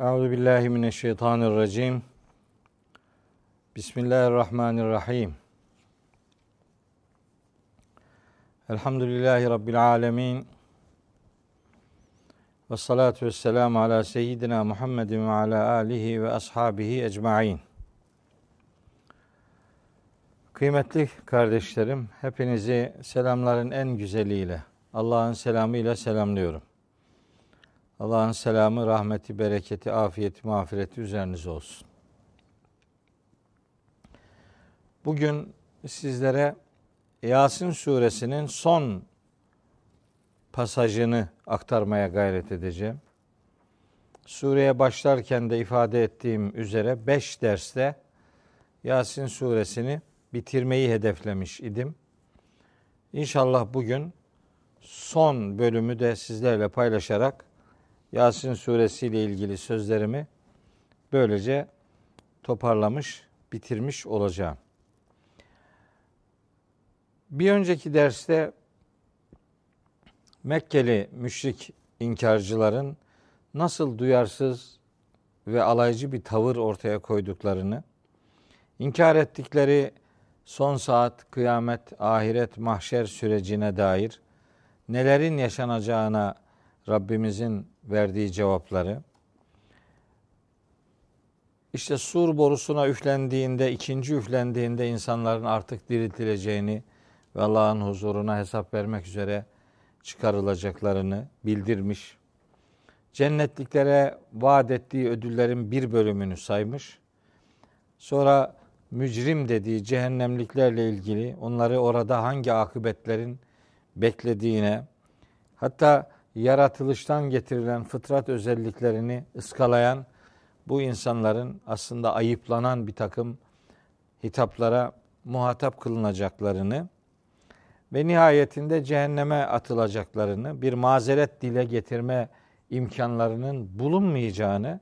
Euzu billahi mineşşeytanirracim. Bismillahirrahmanirrahim. Elhamdülillahi rabbil alamin. Ve salatu vesselamu ala seyyidina Muhammedin ve ala alihi ve ashabihi ecmaîn. Kıymetli kardeşlerim, hepinizi selamların en güzeliyle, Allah'ın selamıyla selamlıyorum. Allah'ın selamı, rahmeti, bereketi, afiyeti, mağfireti üzerinize olsun. Bugün sizlere Yasin suresinin son pasajını aktarmaya gayret edeceğim. Sureye başlarken de ifade ettiğim üzere beş derste Yasin suresini bitirmeyi hedeflemiş idim. İnşallah bugün son bölümü de sizlerle paylaşarak Yasin suresi ile ilgili sözlerimi böylece toparlamış, bitirmiş olacağım. Bir önceki derste Mekkeli müşrik inkarcıların nasıl duyarsız ve alaycı bir tavır ortaya koyduklarını, inkar ettikleri son saat, kıyamet, ahiret, mahşer sürecine dair nelerin yaşanacağına Rabbimizin verdiği cevapları, işte sur borusuna üflendiğinde, ikinci üflendiğinde insanların artık diriltileceğini ve Allah'ın huzuruna hesap vermek üzere çıkarılacaklarını bildirmiş. Cennetliklere vaat ettiği ödüllerin bir bölümünü saymış. Sonra mücrim dediği cehennemliklerle ilgili onları orada hangi akıbetlerin beklediğine hatta yaratılıştan getirilen fıtrat özelliklerini ıskalayan bu insanların aslında ayıplanan bir takım hitaplara muhatap kılınacaklarını ve nihayetinde cehenneme atılacaklarını, bir mazeret dile getirme imkanlarının bulunmayacağını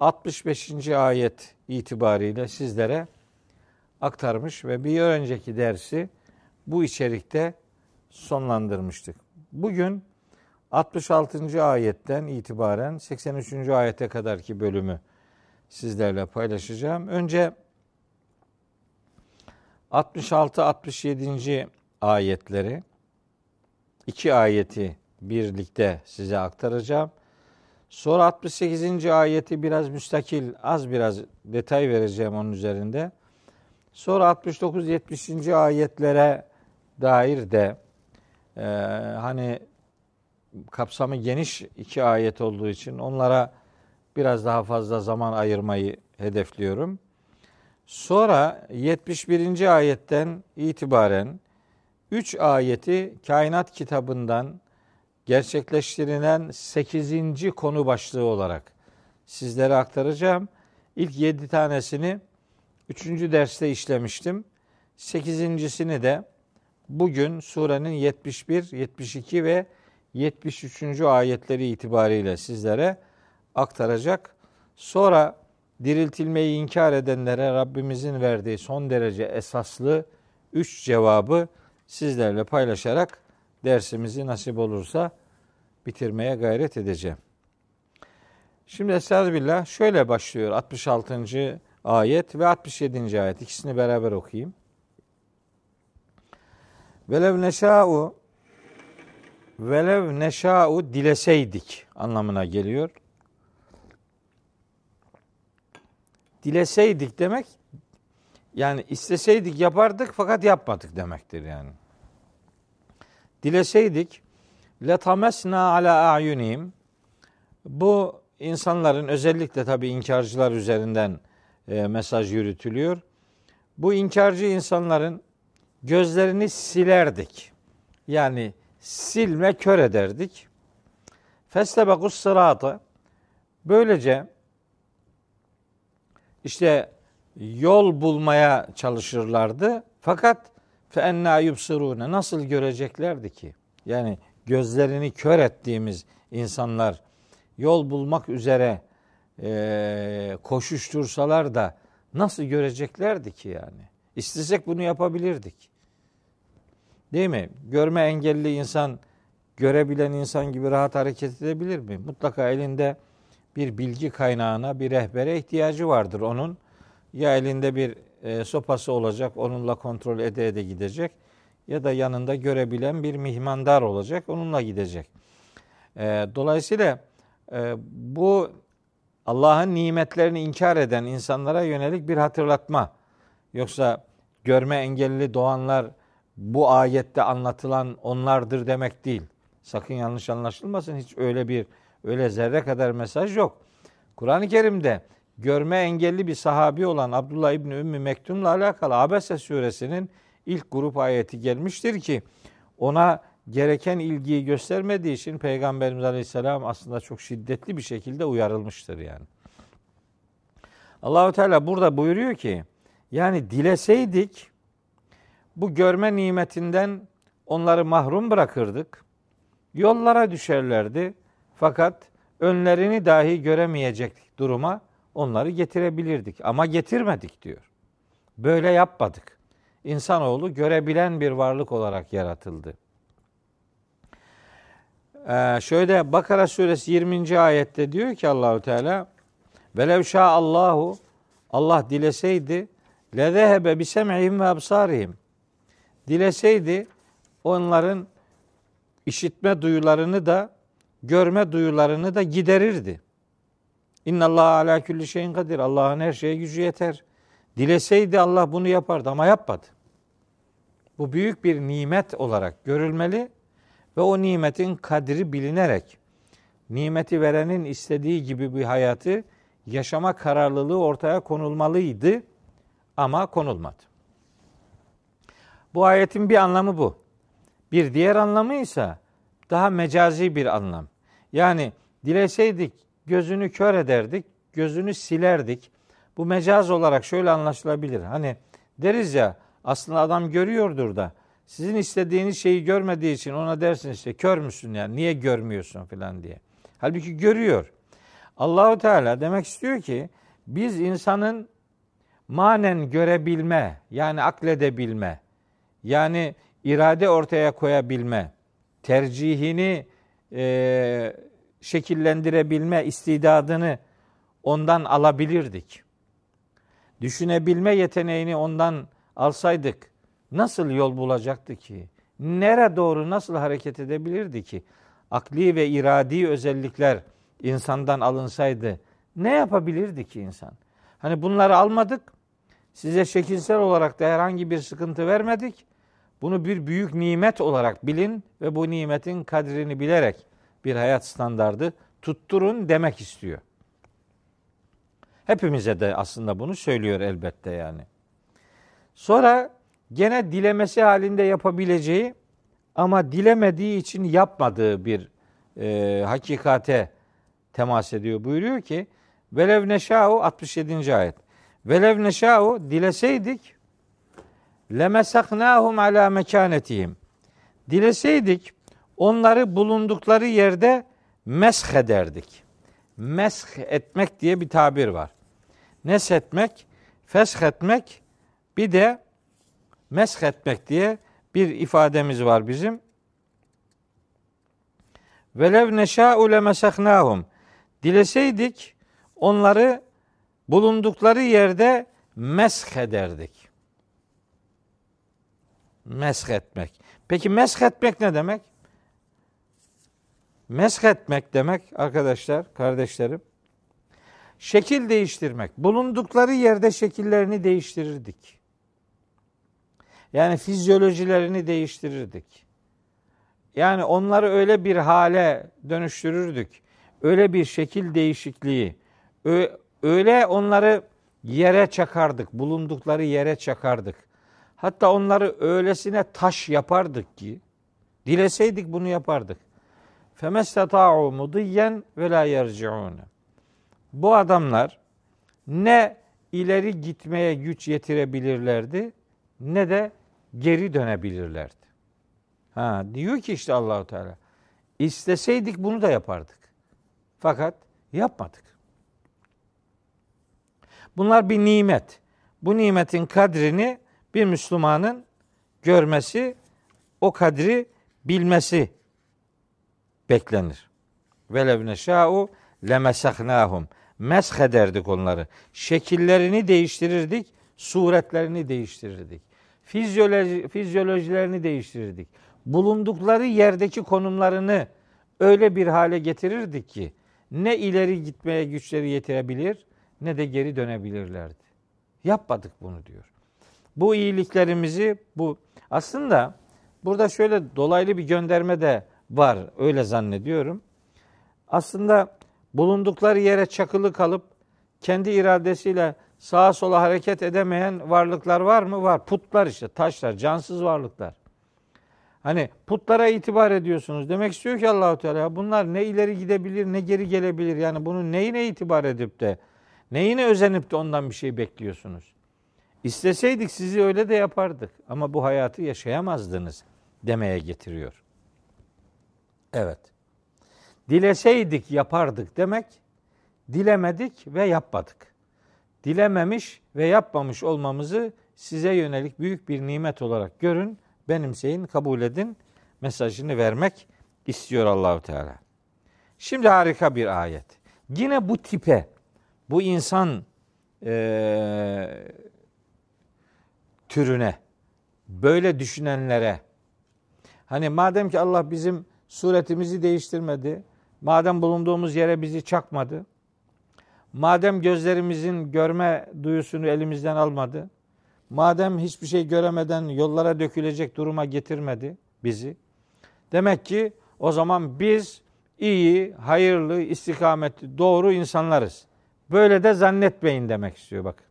65. ayet itibariyle sizlere aktarmış ve bir önceki dersi bu içerikte sonlandırmıştık. Bugün 66. ayetten itibaren 83. ayete kadarki bölümü sizlerle paylaşacağım. Önce 66-67. ayetleri iki ayeti birlikte size aktaracağım. Sonra 68. ayeti biraz müstakil, az biraz detay vereceğim onun üzerinde. Sonra 69-70. ayetlere dair de e, hani kapsamı geniş iki ayet olduğu için onlara biraz daha fazla zaman ayırmayı hedefliyorum. Sonra 71. ayetten itibaren 3 ayeti kainat kitabından gerçekleştirilen 8. konu başlığı olarak sizlere aktaracağım. İlk 7 tanesini 3. derste işlemiştim. 8.sini de bugün surenin 71, 72 ve 73. ayetleri itibariyle sizlere aktaracak. Sonra diriltilmeyi inkar edenlere Rabbimizin verdiği son derece esaslı üç cevabı sizlerle paylaşarak dersimizi nasip olursa bitirmeye gayret edeceğim. Şimdi Estağfirullah şöyle başlıyor 66. ayet ve 67. ayet ikisini beraber okuyayım. Velev neşâ'u velev neşâ'u dileseydik anlamına geliyor. Dileseydik demek yani isteseydik yapardık fakat yapmadık demektir yani. Dileseydik letamesna ala ayunim bu insanların özellikle tabi inkarcılar üzerinden e, mesaj yürütülüyor. Bu inkarcı insanların gözlerini silerdik. Yani silme kör ederdik. Festebekus sıratı böylece işte yol bulmaya çalışırlardı. Fakat fe enna yubsirune nasıl göreceklerdi ki? Yani gözlerini kör ettiğimiz insanlar yol bulmak üzere e, koşuştursalar da nasıl göreceklerdi ki yani? İstesek bunu yapabilirdik. Değil mi? Görme engelli insan görebilen insan gibi rahat hareket edebilir mi? Mutlaka elinde bir bilgi kaynağına, bir rehbere ihtiyacı vardır onun. Ya elinde bir e, sopası olacak, onunla kontrol ede ede gidecek ya da yanında görebilen bir mihmandar olacak, onunla gidecek. E, dolayısıyla e, bu Allah'ın nimetlerini inkar eden insanlara yönelik bir hatırlatma. Yoksa görme engelli doğanlar bu ayette anlatılan onlardır demek değil. Sakın yanlış anlaşılmasın. Hiç öyle bir öyle zerre kadar mesaj yok. Kur'an-ı Kerim'de görme engelli bir sahabi olan Abdullah İbni Ümmü Mektum'la alakalı Abese suresinin ilk grup ayeti gelmiştir ki ona gereken ilgiyi göstermediği için Peygamberimiz Aleyhisselam aslında çok şiddetli bir şekilde uyarılmıştır yani. Allahu Teala burada buyuruyor ki yani dileseydik bu görme nimetinden onları mahrum bırakırdık. Yollara düşerlerdi. Fakat önlerini dahi göremeyecek duruma onları getirebilirdik. Ama getirmedik diyor. Böyle yapmadık. İnsanoğlu görebilen bir varlık olarak yaratıldı. Ee, şöyle Bakara suresi 20. ayette diyor ki Allahu Teala Velev Allahu Allah dileseydi lezehebe bi sem'ihim ve absarihim. Dileseydi onların işitme duyularını da görme duyularını da giderirdi. İnna Allah ala külli şeyin kadir. Allah'ın her şeye gücü yeter. Dileseydi Allah bunu yapardı ama yapmadı. Bu büyük bir nimet olarak görülmeli ve o nimetin kadri bilinerek nimeti verenin istediği gibi bir hayatı yaşama kararlılığı ortaya konulmalıydı ama konulmadı. Bu ayetin bir anlamı bu. Bir diğer anlamı ise daha mecazi bir anlam. Yani dileseydik gözünü kör ederdik, gözünü silerdik. Bu mecaz olarak şöyle anlaşılabilir. Hani deriz ya aslında adam görüyordur da sizin istediğiniz şeyi görmediği için ona dersiniz işte kör müsün yani niye görmüyorsun falan diye. Halbuki görüyor. Allahu Teala demek istiyor ki biz insanın manen görebilme yani akledebilme yani irade ortaya koyabilme tercihini e, şekillendirebilme istidadını ondan alabilirdik. Düşünebilme yeteneğini ondan alsaydık nasıl yol bulacaktı ki? Nere doğru nasıl hareket edebilirdi ki? Akli ve iradi özellikler insandan alınsaydı ne yapabilirdi ki insan? Hani bunları almadık. Size şekilsel olarak da herhangi bir sıkıntı vermedik. Bunu bir büyük nimet olarak bilin ve bu nimetin kadrini bilerek bir hayat standardı tutturun demek istiyor. Hepimize de aslında bunu söylüyor elbette yani. Sonra gene dilemesi halinde yapabileceği ama dilemediği için yapmadığı bir e, hakikate temas ediyor. Buyuruyor ki Velev neşâ'u 67. ayet. Velev neşâ'u dileseydik lemesaknâhum alâ mekânetihim. Dileseydik onları bulundukları yerde mesh ederdik. Mesh etmek diye bir tabir var. Nesh etmek, fesh etmek, bir de mesh etmek diye bir ifademiz var bizim. Velev neşâ'u lemesaknâhum. Dileseydik onları bulundukları yerde mesh ederdik. Mesh etmek. Peki mesh etmek ne demek? Mesh etmek demek arkadaşlar, kardeşlerim. Şekil değiştirmek. Bulundukları yerde şekillerini değiştirirdik. Yani fizyolojilerini değiştirirdik. Yani onları öyle bir hale dönüştürürdük öyle bir şekil değişikliği, öyle onları yere çakardık, bulundukları yere çakardık. Hatta onları öylesine taş yapardık ki, dileseydik bunu yapardık. Femesteta'u mudiyyen ve la yerciun. Bu adamlar ne ileri gitmeye güç yetirebilirlerdi ne de geri dönebilirlerdi. Ha diyor ki işte Allahu Teala isteseydik bunu da yapardık. Fakat yapmadık. Bunlar bir nimet. Bu nimetin kadrini bir Müslümanın görmesi, o kadri bilmesi beklenir. Velev neşâ'u lemesahnahum. Mesh ederdik onları. Şekillerini değiştirirdik, suretlerini değiştirirdik. Fizyoloji, fizyolojilerini değiştirirdik. Bulundukları yerdeki konumlarını öyle bir hale getirirdik ki ne ileri gitmeye güçleri yetirebilir ne de geri dönebilirlerdi. Yapmadık bunu diyor. Bu iyiliklerimizi bu aslında burada şöyle dolaylı bir gönderme de var öyle zannediyorum. Aslında bulundukları yere çakılı kalıp kendi iradesiyle sağa sola hareket edemeyen varlıklar var mı? Var. Putlar işte, taşlar, cansız varlıklar. Hani putlara itibar ediyorsunuz. Demek istiyor ki Allahu Teala bunlar ne ileri gidebilir ne geri gelebilir. Yani bunun neyine itibar edip de neyine özenip de ondan bir şey bekliyorsunuz. İsteseydik sizi öyle de yapardık ama bu hayatı yaşayamazdınız demeye getiriyor. Evet. Dileseydik yapardık demek, dilemedik ve yapmadık. Dilememiş ve yapmamış olmamızı size yönelik büyük bir nimet olarak görün, benimseyin, kabul edin mesajını vermek istiyor Allahu Teala. Şimdi harika bir ayet. Yine bu tipe, bu insan e, türüne, böyle düşünenlere, hani madem ki Allah bizim suretimizi değiştirmedi, madem bulunduğumuz yere bizi çakmadı, madem gözlerimizin görme duyusunu elimizden almadı, madem hiçbir şey göremeden yollara dökülecek duruma getirmedi bizi, demek ki o zaman biz iyi, hayırlı, istikametli, doğru insanlarız. Böyle de zannetmeyin demek istiyor bak.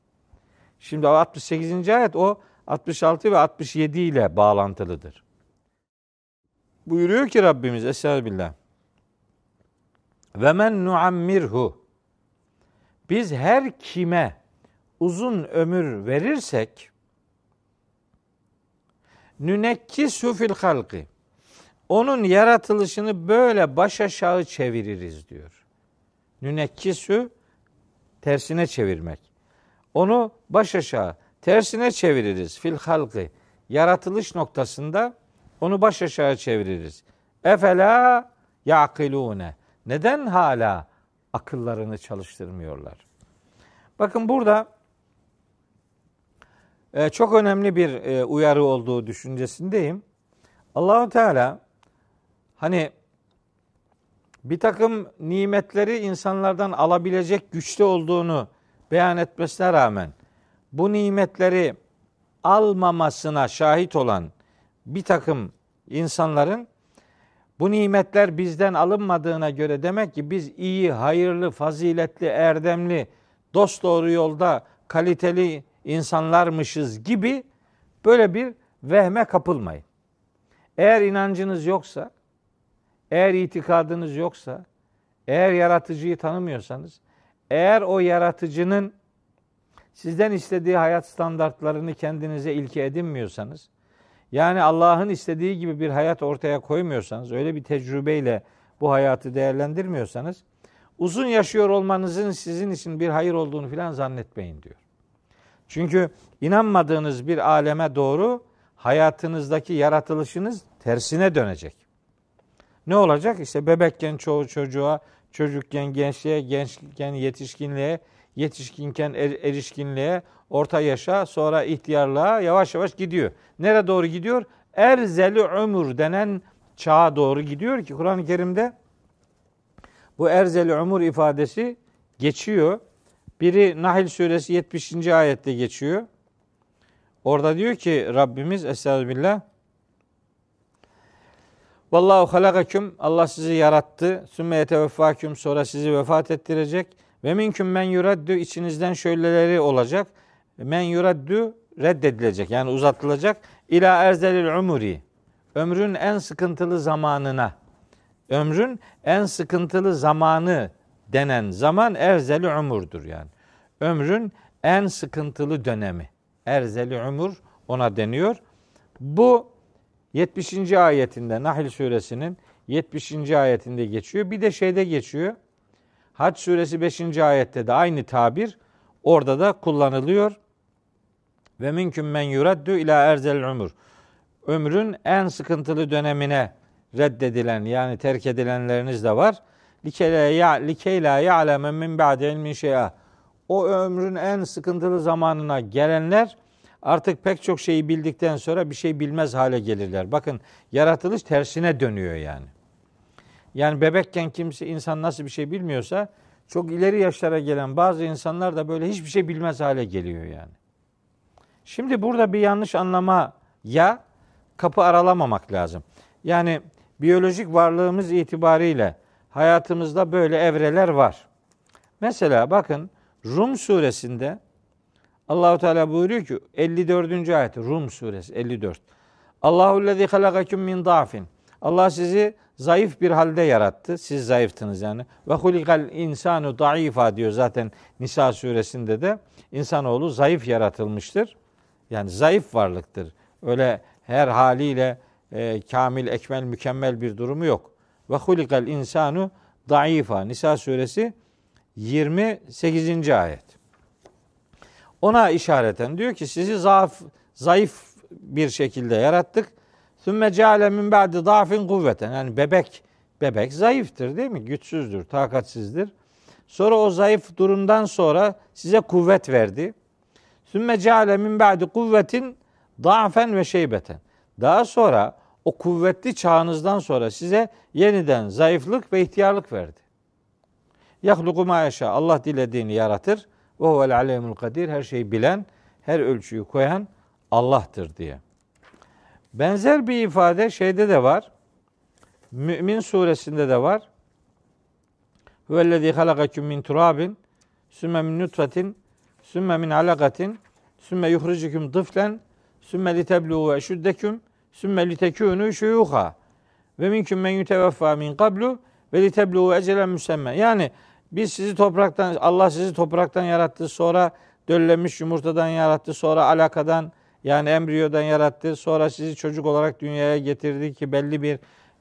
Şimdi 68. ayet o 66 ve 67 ile bağlantılıdır. Buyuruyor ki Rabbimiz Estağfirullah. Ve men nuammirhu biz her kime uzun ömür verirsek nünekkisu fil halki onun yaratılışını böyle baş aşağı çeviririz diyor. Nünekkisu tersine çevirmek. Onu baş aşağı tersine çeviririz fil halkı. Yaratılış noktasında onu baş aşağı çeviririz. Efela yaqilune. Neden hala akıllarını çalıştırmıyorlar? Bakın burada e, çok önemli bir e, uyarı olduğu düşüncesindeyim. Allahu Teala hani bir takım nimetleri insanlardan alabilecek güçte olduğunu beyan etmesine rağmen bu nimetleri almamasına şahit olan bir takım insanların bu nimetler bizden alınmadığına göre demek ki biz iyi, hayırlı, faziletli, erdemli, dost doğru yolda kaliteli insanlarmışız gibi böyle bir vehme kapılmayın. Eğer inancınız yoksa, eğer itikadınız yoksa, eğer yaratıcıyı tanımıyorsanız, eğer o yaratıcının sizden istediği hayat standartlarını kendinize ilke edinmiyorsanız, yani Allah'ın istediği gibi bir hayat ortaya koymuyorsanız, öyle bir tecrübeyle bu hayatı değerlendirmiyorsanız, uzun yaşıyor olmanızın sizin için bir hayır olduğunu filan zannetmeyin diyor. Çünkü inanmadığınız bir aleme doğru hayatınızdaki yaratılışınız tersine dönecek. Ne olacak? İşte bebekken çoğu çocuğa, çocukken gençliğe, gençken yetişkinliğe, yetişkinken er, erişkinliğe, orta yaşa, sonra ihtiyarlığa yavaş yavaş gidiyor. Nereye doğru gidiyor? Erzeli ömür denen çağa doğru gidiyor ki Kur'an-ı Kerim'de bu erzeli ömür ifadesi geçiyor. Biri Nahl suresi 70. ayette geçiyor. Orada diyor ki Rabbimiz Estağfirullah Vallahu halakaküm Allah sizi yarattı. Sümme yeteveffaküm sonra sizi vefat ettirecek. Ve minküm men yuraddu içinizden şöyleleri olacak. Men yuraddu reddedilecek yani uzatılacak. İla erzelil umuri. Ömrün en sıkıntılı zamanına. Ömrün en sıkıntılı zamanı denen zaman erzeli umurdur yani. Ömrün en sıkıntılı dönemi. Erzeli umur ona deniyor. Bu 70. ayetinde Nahl suresinin 70. ayetinde geçiyor. Bir de şeyde geçiyor. Hac suresi 5. ayette de aynı tabir orada da kullanılıyor. Ve minküm men yuraddu ila erzel umur. Ömrün en sıkıntılı dönemine reddedilen yani terk edilenleriniz de var. likey la ya'leme min ba'de ilmin şey'a. O ömrün en sıkıntılı zamanına gelenler artık pek çok şeyi bildikten sonra bir şey bilmez hale gelirler. Bakın yaratılış tersine dönüyor yani. Yani bebekken kimse insan nasıl bir şey bilmiyorsa çok ileri yaşlara gelen bazı insanlar da böyle hiçbir şey bilmez hale geliyor yani. Şimdi burada bir yanlış anlama ya kapı aralamamak lazım. Yani biyolojik varlığımız itibariyle hayatımızda böyle evreler var. Mesela bakın Rum suresinde Allahu Teala buyuruyor ki 54. ayet Rum suresi 54. Allahu lezî halakakum min da'fin. Allah sizi zayıf bir halde yarattı. Siz zayıftınız yani. Ve hulikal insanu daifa diyor zaten Nisa suresinde de. insanoğlu zayıf yaratılmıştır. Yani zayıf varlıktır. Öyle her haliyle e, kamil, ekmel, mükemmel bir durumu yok. Ve hulikal insanu daifa. Nisa suresi 28. ayet. Ona işareten diyor ki sizi zaaf, zayıf bir şekilde yarattık. Sümme ceale min ba'di dafin kuvveten. Yani bebek, bebek zayıftır değil mi? Güçsüzdür, takatsizdir. Sonra o zayıf durumdan sonra size kuvvet verdi. Sümme ceale min ba'di kuvvetin dafen ve şeybeten. Daha sonra o kuvvetli çağınızdan sonra size yeniden zayıflık ve ihtiyarlık verdi. Yahluku ma yaşa. Allah dilediğini yaratır. Ve huvel alemul kadir. Her şeyi bilen, her ölçüyü koyan Allah'tır diye. Benzer bir ifade şeyde de var. Mümin suresinde de var. Huvellezî halakaküm min turabin sümme min nutfetin sümme min alakatin sümme yuhricukum tıflen sümme litebluğu ve şuddeküm sümme litekûnû şuyuha ve minküm men yuteveffa min qablu ve litebluğu ecelen müsemme. Yani biz sizi topraktan, Allah sizi topraktan yarattı, sonra döllenmiş yumurtadan yarattı, sonra alakadan yani embriyodan yarattı, sonra sizi çocuk olarak dünyaya getirdi ki belli bir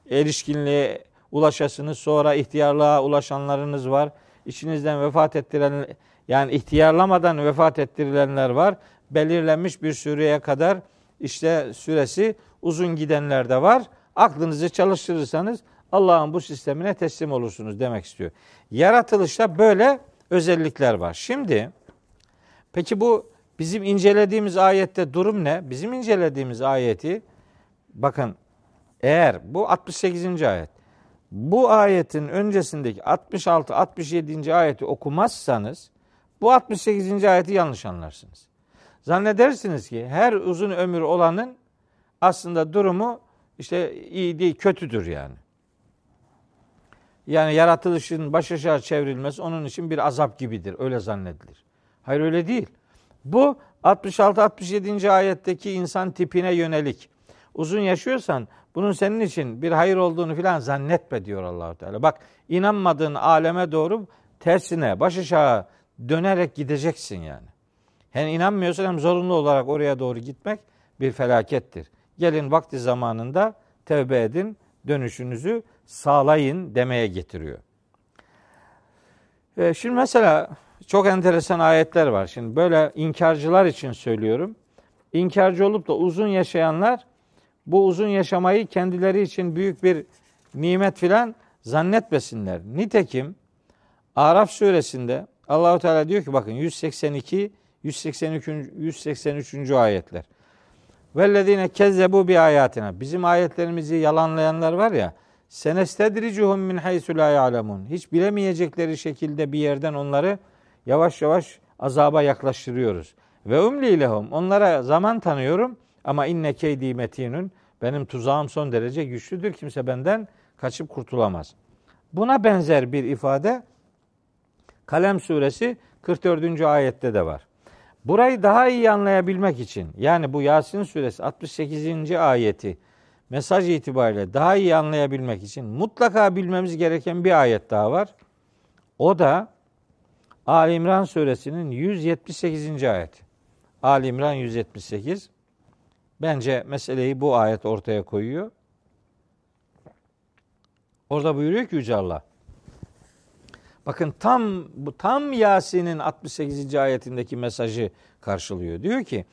erişkinliğe ulaşasınız, sonra ihtiyarlığa ulaşanlarınız var. İçinizden vefat ettiren, yani ihtiyarlamadan vefat ettirilenler var. Belirlenmiş bir süreye kadar işte süresi uzun gidenler de var. Aklınızı çalıştırırsanız Allah'ın bu sistemine teslim olursunuz demek istiyor. Yaratılışta böyle özellikler var. Şimdi peki bu bizim incelediğimiz ayette durum ne? Bizim incelediğimiz ayeti bakın eğer bu 68. ayet bu ayetin öncesindeki 66 67. ayeti okumazsanız bu 68. ayeti yanlış anlarsınız. Zannedersiniz ki her uzun ömür olanın aslında durumu işte iyi değil, kötüdür yani. Yani yaratılışın baş aşağı çevrilmesi onun için bir azap gibidir. Öyle zannedilir. Hayır öyle değil. Bu 66-67. ayetteki insan tipine yönelik. Uzun yaşıyorsan bunun senin için bir hayır olduğunu filan zannetme diyor Allahu Teala. Bak inanmadığın aleme doğru tersine baş aşağı dönerek gideceksin yani. Hem inanmıyorsan hem zorunlu olarak oraya doğru gitmek bir felakettir. Gelin vakti zamanında tevbe edin, dönüşünüzü sağlayın demeye getiriyor. E, şimdi mesela çok enteresan ayetler var. Şimdi böyle inkarcılar için söylüyorum. İnkarcı olup da uzun yaşayanlar bu uzun yaşamayı kendileri için büyük bir nimet filan zannetmesinler. Nitekim Araf suresinde Allahu Teala diyor ki bakın 182 183. 183. ayetler. Vellezine kezzebu bi ayatina. Bizim ayetlerimizi yalanlayanlar var ya. Senestedricuhum min haysu la ya'lemun. Hiç bilemeyecekleri şekilde bir yerden onları yavaş yavaş azaba yaklaştırıyoruz. Ve umli lehum. Onlara zaman tanıyorum ama inne keydi metinun. Benim tuzağım son derece güçlüdür. Kimse benden kaçıp kurtulamaz. Buna benzer bir ifade Kalem suresi 44. ayette de var. Burayı daha iyi anlayabilmek için yani bu Yasin suresi 68. ayeti mesaj itibariyle daha iyi anlayabilmek için mutlaka bilmemiz gereken bir ayet daha var. O da Ali İmran suresinin 178. ayet. Ali İmran 178. Bence meseleyi bu ayet ortaya koyuyor. Orada buyuruyor ki Yüce Allah. Bakın tam bu tam Yasin'in 68. ayetindeki mesajı karşılıyor. Diyor ki: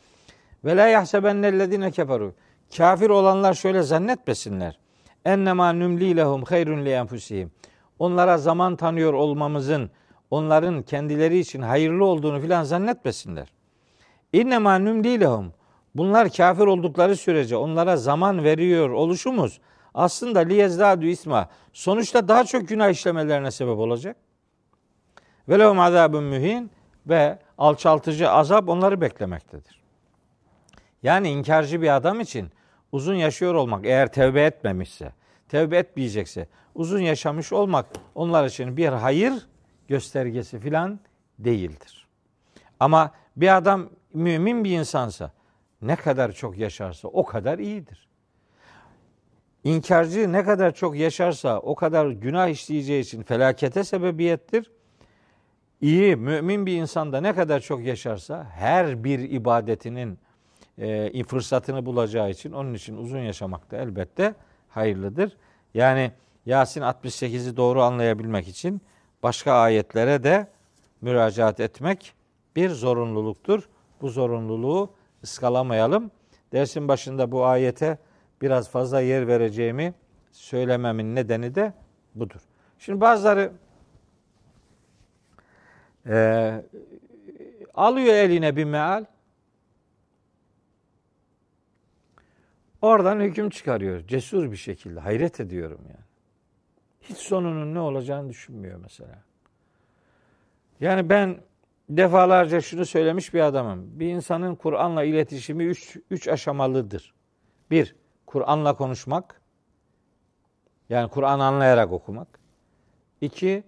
"Ve la yahsebennellezine keferu." Kafir olanlar şöyle zannetmesinler. Ennema nümli lehum hayrun li enfusihim. onlara zaman tanıyor olmamızın onların kendileri için hayırlı olduğunu filan zannetmesinler. İnnemâ nümlî lehum. Bunlar kafir oldukları sürece onlara zaman veriyor oluşumuz aslında liyezdadu isma sonuçta daha çok günah işlemelerine sebep olacak. Ve lehum azabun mühin ve alçaltıcı azap onları beklemektedir. Yani inkarcı bir adam için uzun yaşıyor olmak eğer tevbe etmemişse, tevbe etmeyecekse uzun yaşamış olmak onlar için bir hayır göstergesi filan değildir. Ama bir adam mümin bir insansa ne kadar çok yaşarsa o kadar iyidir. İnkarcı ne kadar çok yaşarsa o kadar günah işleyeceği için felakete sebebiyettir. İyi, mümin bir insan da ne kadar çok yaşarsa her bir ibadetinin e, fırsatını bulacağı için onun için uzun yaşamak da elbette hayırlıdır. Yani Yasin 68'i doğru anlayabilmek için başka ayetlere de müracaat etmek bir zorunluluktur. Bu zorunluluğu ıskalamayalım. Dersin başında bu ayete biraz fazla yer vereceğimi söylememin nedeni de budur. Şimdi bazıları e, alıyor eline bir meal, oradan hüküm çıkarıyor. Cesur bir şekilde. Hayret ediyorum yani. Hiç sonunun ne olacağını düşünmüyor mesela. Yani ben defalarca şunu söylemiş bir adamım. Bir insanın Kur'an'la iletişimi üç, üç aşamalıdır. Bir, Kur'an'la konuşmak. Yani Kur'an anlayarak okumak. İki,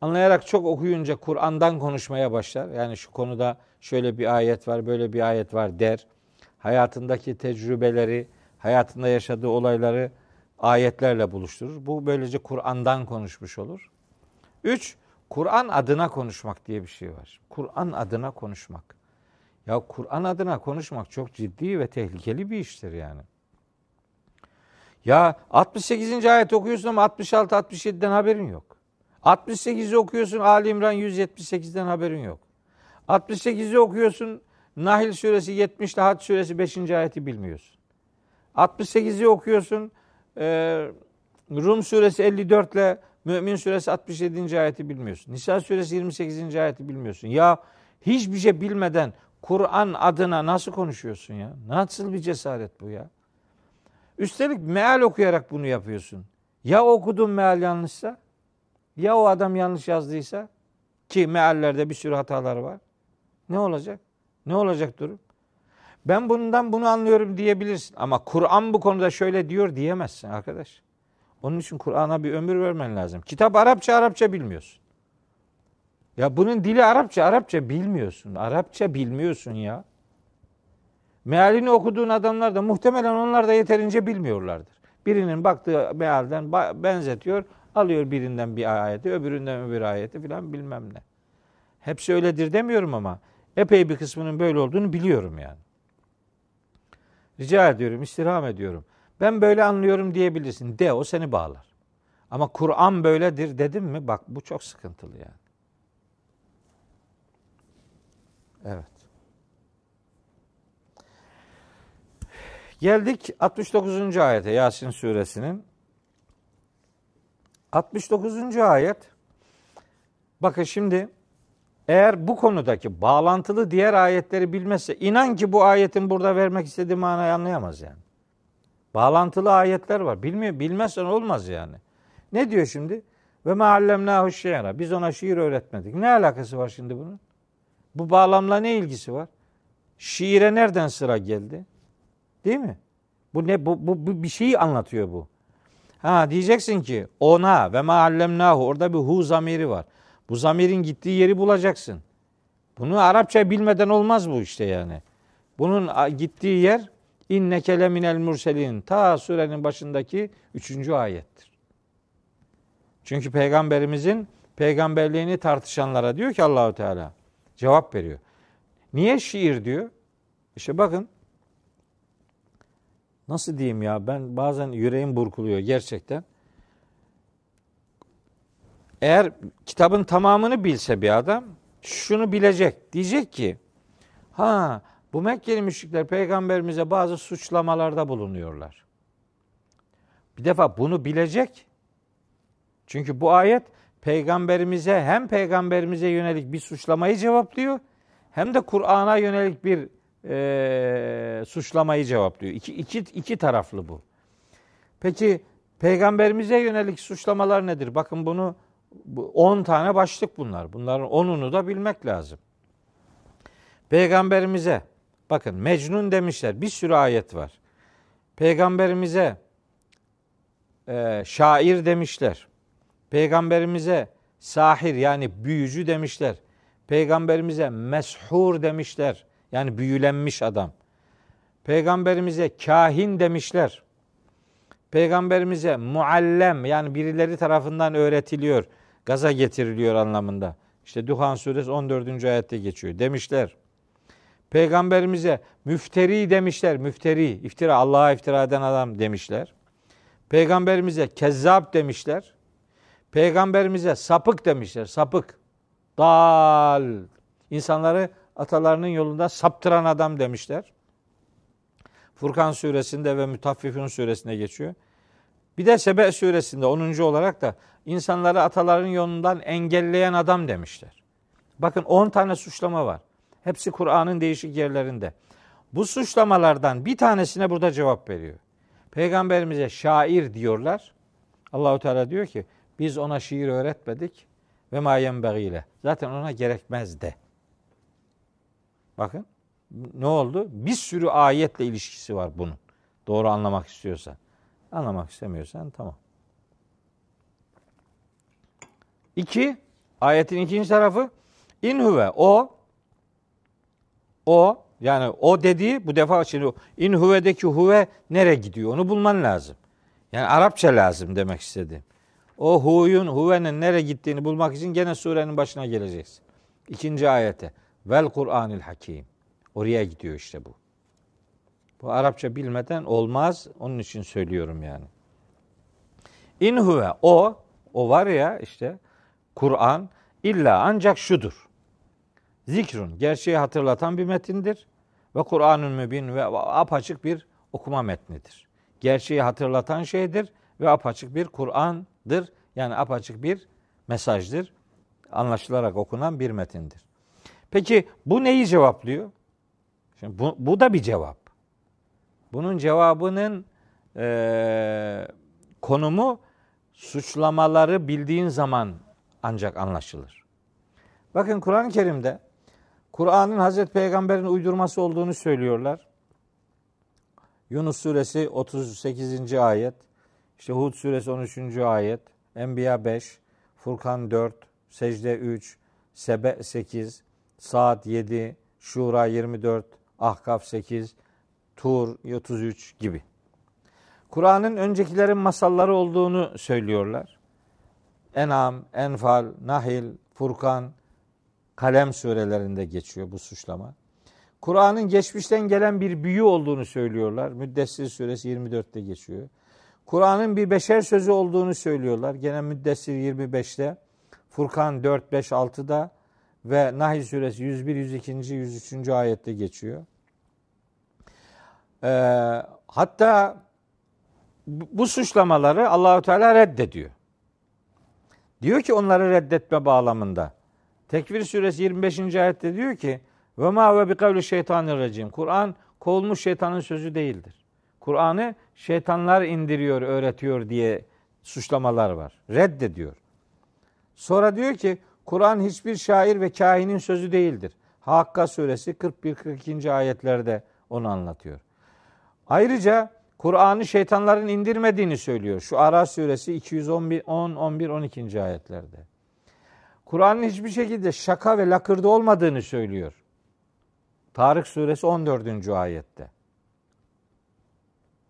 anlayarak çok okuyunca Kur'an'dan konuşmaya başlar. Yani şu konuda şöyle bir ayet var, böyle bir ayet var der. Hayatındaki tecrübeleri, hayatında yaşadığı olayları ayetlerle buluşturur. Bu böylece Kur'an'dan konuşmuş olur. Üç, Kur'an adına konuşmak diye bir şey var. Kur'an adına konuşmak. Ya Kur'an adına konuşmak çok ciddi ve tehlikeli bir iştir yani. Ya 68. ayet okuyorsun ama 66 67'den haberin yok. 68'i okuyorsun Ali İmran 178'den haberin yok. 68'i okuyorsun Nahil suresi 70 ile Hac suresi 5. ayeti bilmiyorsun. 68'i okuyorsun Rum suresi 54 ile Mümin suresi 67. ayeti bilmiyorsun. Nisa suresi 28. ayeti bilmiyorsun. Ya hiçbir şey bilmeden Kur'an adına nasıl konuşuyorsun ya? Nasıl bir cesaret bu ya? Üstelik meal okuyarak bunu yapıyorsun. Ya okudun meal yanlışsa? Ya o adam yanlış yazdıysa? Ki meallerde bir sürü hatalar var. Ne olacak? Ne olacak durum? Ben bundan bunu anlıyorum diyebilirsin. Ama Kur'an bu konuda şöyle diyor diyemezsin arkadaş. Onun için Kur'an'a bir ömür vermen lazım. Kitap Arapça, Arapça bilmiyorsun. Ya bunun dili Arapça, Arapça bilmiyorsun. Arapça bilmiyorsun ya. Mealini okuduğun adamlar da muhtemelen onlar da yeterince bilmiyorlardır. Birinin baktığı mealden benzetiyor, alıyor birinden bir ayeti, öbüründen öbür ayeti filan bilmem ne. Hepsi öyledir demiyorum ama epey bir kısmının böyle olduğunu biliyorum yani. Rica ediyorum, istirham ediyorum. Ben böyle anlıyorum diyebilirsin. De o seni bağlar. Ama Kur'an böyledir dedim mi? Bak bu çok sıkıntılı yani. Evet. Geldik 69. ayete Yasin suresinin. 69. ayet bakın şimdi eğer bu konudaki bağlantılı diğer ayetleri bilmezse inan ki bu ayetin burada vermek istediği manayı anlayamaz yani. Bağlantılı ayetler var. Bilmiyor, bilmezsen olmaz yani. Ne diyor şimdi? Ve meallemnahu şiira. Biz ona şiir öğretmedik. Ne alakası var şimdi bunun? Bu bağlamla ne ilgisi var? Şiire nereden sıra geldi? Değil mi? Bu ne bu, bu, bu bir şeyi anlatıyor bu. Ha diyeceksin ki ona ve meallemnahu orada bir hu zamiri var. Bu zamirin gittiği yeri bulacaksın. Bunu Arapça bilmeden olmaz bu işte yani. Bunun gittiği yer İnneke leminel murselin. Ta surenin başındaki üçüncü ayettir. Çünkü peygamberimizin peygamberliğini tartışanlara diyor ki Allahu Teala cevap veriyor. Niye şiir diyor? İşte bakın nasıl diyeyim ya ben bazen yüreğim burkuluyor gerçekten. Eğer kitabın tamamını bilse bir adam şunu bilecek. Diyecek ki ha bu Mekkeli müşrikler peygamberimize bazı suçlamalarda bulunuyorlar. Bir defa bunu bilecek. Çünkü bu ayet peygamberimize hem peygamberimize yönelik bir suçlamayı cevaplıyor hem de Kur'an'a yönelik bir e, suçlamayı cevaplıyor. İki, iki, iki taraflı bu. Peki peygamberimize yönelik suçlamalar nedir? Bakın bunu 10 tane başlık bunlar. Bunların 10'unu da bilmek lazım. Peygamberimize bakın Mecnun demişler. Bir sürü ayet var. Peygamberimize e, şair demişler. Peygamberimize sahir yani büyücü demişler. Peygamberimize meshur demişler. Yani büyülenmiş adam. Peygamberimize kahin demişler. Peygamberimize muallem yani birileri tarafından öğretiliyor, gaza getiriliyor anlamında. İşte Duhan suresi 14. ayette geçiyor. Demişler. Peygamberimize müfteri demişler. Müfteri, iftira, Allah'a iftira eden adam demişler. Peygamberimize kezzap demişler. Peygamberimize sapık demişler. Sapık. Dal. İnsanları atalarının yolunda saptıran adam demişler. Furkan suresinde ve Mütaffifun suresinde geçiyor. Bir de Sebe suresinde 10. olarak da insanları ataların yolundan engelleyen adam demişler. Bakın 10 tane suçlama var. Hepsi Kur'an'ın değişik yerlerinde. Bu suçlamalardan bir tanesine burada cevap veriyor. Peygamberimize şair diyorlar. Allahu Teala diyor ki biz ona şiir öğretmedik ve ma yenbeğiyle. Zaten ona gerekmez de. Bakın ne oldu? Bir sürü ayetle ilişkisi var bunun. Doğru anlamak istiyorsan. Anlamak istemiyorsan tamam. İki, ayetin ikinci tarafı in o o yani o dediği bu defa şimdi in huve'deki huve nereye gidiyor onu bulman lazım. Yani Arapça lazım demek istedi. O huyun huvenin nereye gittiğini bulmak için gene surenin başına geleceksin. İkinci ayete. Vel Kur'anil Hakim. Oraya gidiyor işte bu. Bu Arapça bilmeden olmaz. Onun için söylüyorum yani. İn huve o o var ya işte Kur'an illa ancak şudur. Zikrun gerçeği hatırlatan bir metindir ve Kur'an'ın mübin ve apaçık bir okuma metnidir. Gerçeği hatırlatan şeydir ve apaçık bir Kur'an'dır. Yani apaçık bir mesajdır. Anlaşılarak okunan bir metindir. Peki bu neyi cevaplıyor? Şimdi bu, bu da bir cevap. Bunun cevabının e, konumu suçlamaları bildiğin zaman ancak anlaşılır. Bakın Kur'an-ı Kerim'de Kur'an'ın Hazreti Peygamber'in uydurması olduğunu söylüyorlar. Yunus suresi 38. ayet, işte Hud suresi 13. ayet, Enbiya 5, Furkan 4, Secde 3, Sebe 8, Saat 7, Şura 24, Ahkaf 8, Tur 33 gibi. Kur'an'ın öncekilerin masalları olduğunu söylüyorlar. En'am, Enfal, Nahil, Furkan, Kalem surelerinde geçiyor bu suçlama. Kur'an'ın geçmişten gelen bir büyü olduğunu söylüyorlar. Müddessir suresi 24'te geçiyor. Kur'an'ın bir beşer sözü olduğunu söylüyorlar. Gene Müddessir 25'te, Furkan 4, 5, 6'da ve Nahl suresi 101, 102, 103. ayette geçiyor. Ee, hatta bu suçlamaları Allahu Teala reddediyor. Diyor ki onları reddetme bağlamında. Tekvir suresi 25. ayette diyor ki ve ma ve bi kavli şeytanirracim. Kur'an kovulmuş şeytanın sözü değildir. Kur'an'ı şeytanlar indiriyor, öğretiyor diye suçlamalar var. Reddediyor. Sonra diyor ki Kur'an hiçbir şair ve kahinin sözü değildir. Hakka suresi 41-42. ayetlerde onu anlatıyor. Ayrıca Kur'an'ı şeytanların indirmediğini söylüyor. Şu Ara suresi 211 10 11 12. ayetlerde. Kur'an'ın hiçbir şekilde şaka ve lakırdı olmadığını söylüyor. Tarık suresi 14. ayette.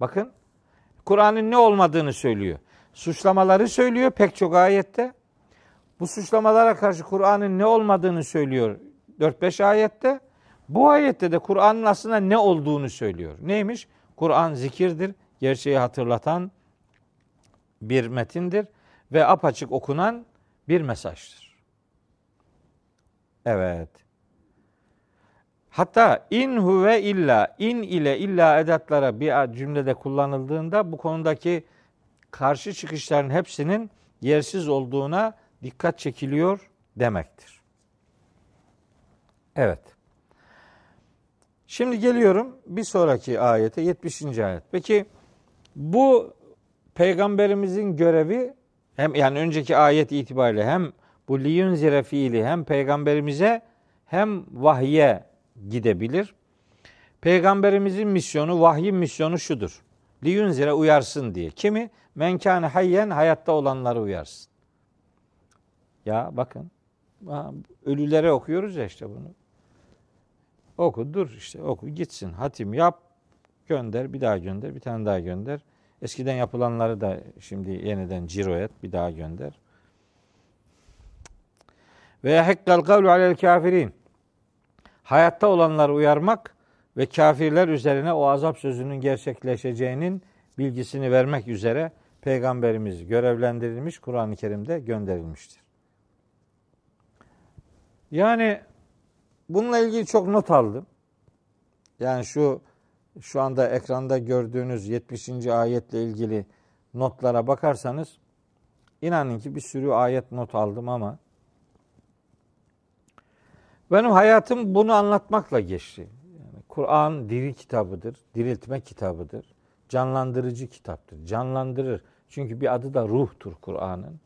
Bakın Kur'an'ın ne olmadığını söylüyor. Suçlamaları söylüyor pek çok ayette. Bu suçlamalara karşı Kur'an'ın ne olmadığını söylüyor 4-5 ayette. Bu ayette de Kur'an'ın aslında ne olduğunu söylüyor. Neymiş? Kur'an zikirdir, gerçeği hatırlatan bir metindir ve apaçık okunan bir mesajdır. Evet. Hatta in huve illa in ile illa edatlara bir cümlede kullanıldığında bu konudaki karşı çıkışların hepsinin yersiz olduğuna dikkat çekiliyor demektir. Evet. Şimdi geliyorum bir sonraki ayete 70. ayet. Peki bu peygamberimizin görevi hem yani önceki ayet itibariyle hem bu liyunzire fiili hem peygamberimize hem vahye gidebilir. Peygamberimizin misyonu, vahyin misyonu şudur. Liyunzire uyarsın diye. Kimi? Menkâne hayyen hayatta olanları uyarsın. Ya bakın. Ölülere okuyoruz ya işte bunu. Oku dur işte oku gitsin. Hatim yap. Gönder bir daha gönder bir tane daha gönder. Eskiden yapılanları da şimdi yeniden ciro et bir daha gönder. Ve hekkal kavlu alel kafirin. Hayatta olanları uyarmak ve kafirler üzerine o azap sözünün gerçekleşeceğinin bilgisini vermek üzere peygamberimiz görevlendirilmiş Kur'an-ı Kerim'de gönderilmiştir. Yani bununla ilgili çok not aldım. Yani şu şu anda ekranda gördüğünüz 70. ayetle ilgili notlara bakarsanız inanın ki bir sürü ayet not aldım ama benim hayatım bunu anlatmakla geçti. Yani Kur'an diri kitabıdır, diriltme kitabıdır, canlandırıcı kitaptır. Canlandırır. Çünkü bir adı da ruhtur Kur'an'ın.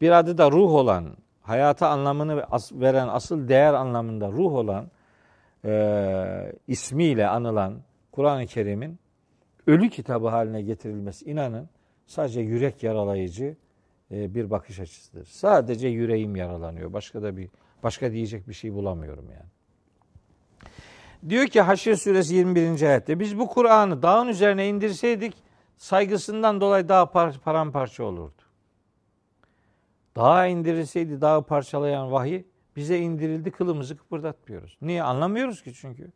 Bir adı da ruh olan, hayata anlamını veren asıl değer anlamında ruh olan e, ismiyle anılan Kur'an-ı Kerim'in ölü kitabı haline getirilmesi inanın sadece yürek yaralayıcı e, bir bakış açısıdır. Sadece yüreğim yaralanıyor. Başka da bir başka diyecek bir şey bulamıyorum yani. Diyor ki Haşr suresi 21. ayette biz bu Kur'an'ı dağın üzerine indirseydik saygısından dolayı daha par paramparça olurdu. Dağa indirilseydi dağı parçalayan vahiy bize indirildi kılımızı kıpırdatmıyoruz. Niye? Anlamıyoruz ki çünkü.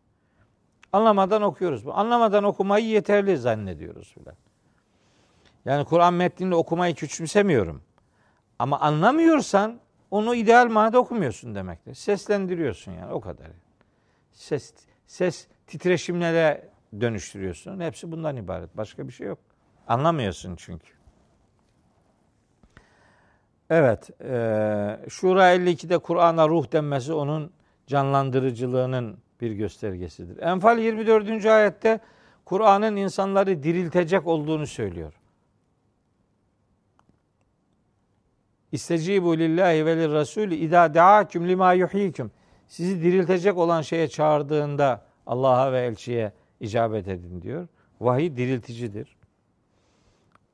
Anlamadan okuyoruz. Anlamadan okumayı yeterli zannediyoruz filan. Yani Kur'an metnini okumayı küçümsemiyorum. Ama anlamıyorsan onu ideal manada okumuyorsun demektir. Seslendiriyorsun yani o kadar. Ses ses titreşimlere dönüştürüyorsun. Hepsi bundan ibaret. Başka bir şey yok. Anlamıyorsun çünkü. Evet, e, Şura 52'de Kur'an'a ruh denmesi onun canlandırıcılığının bir göstergesidir. Enfal 24. ayette Kur'an'ın insanları diriltecek olduğunu söylüyor. İstecibu lillahi ve lirrasul idâ deâküm lima yuhyikum. Sizi diriltecek olan şeye çağırdığında Allah'a ve elçiye icabet edin diyor. Vahiy dirilticidir.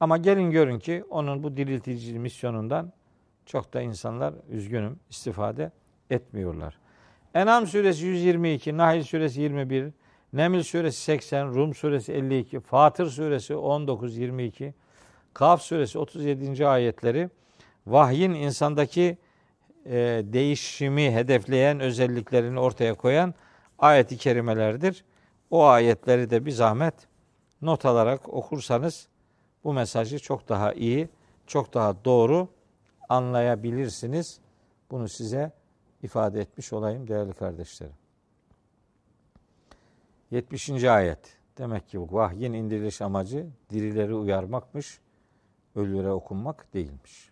Ama gelin görün ki onun bu diriltici misyonundan çok da insanlar üzgünüm istifade etmiyorlar. Enam suresi 122, Nahl suresi 21, Neml suresi 80, Rum suresi 52, Fatır suresi 19 22, Kaf suresi 37. ayetleri vahyin insandaki e, değişimi hedefleyen özelliklerini ortaya koyan ayeti kerimelerdir. O ayetleri de bir zahmet not alarak okursanız bu mesajı çok daha iyi, çok daha doğru anlayabilirsiniz. Bunu size ifade etmiş olayım değerli kardeşlerim. 70. ayet. Demek ki vahyin indiriliş amacı dirileri uyarmakmış, ölülere okunmak değilmiş.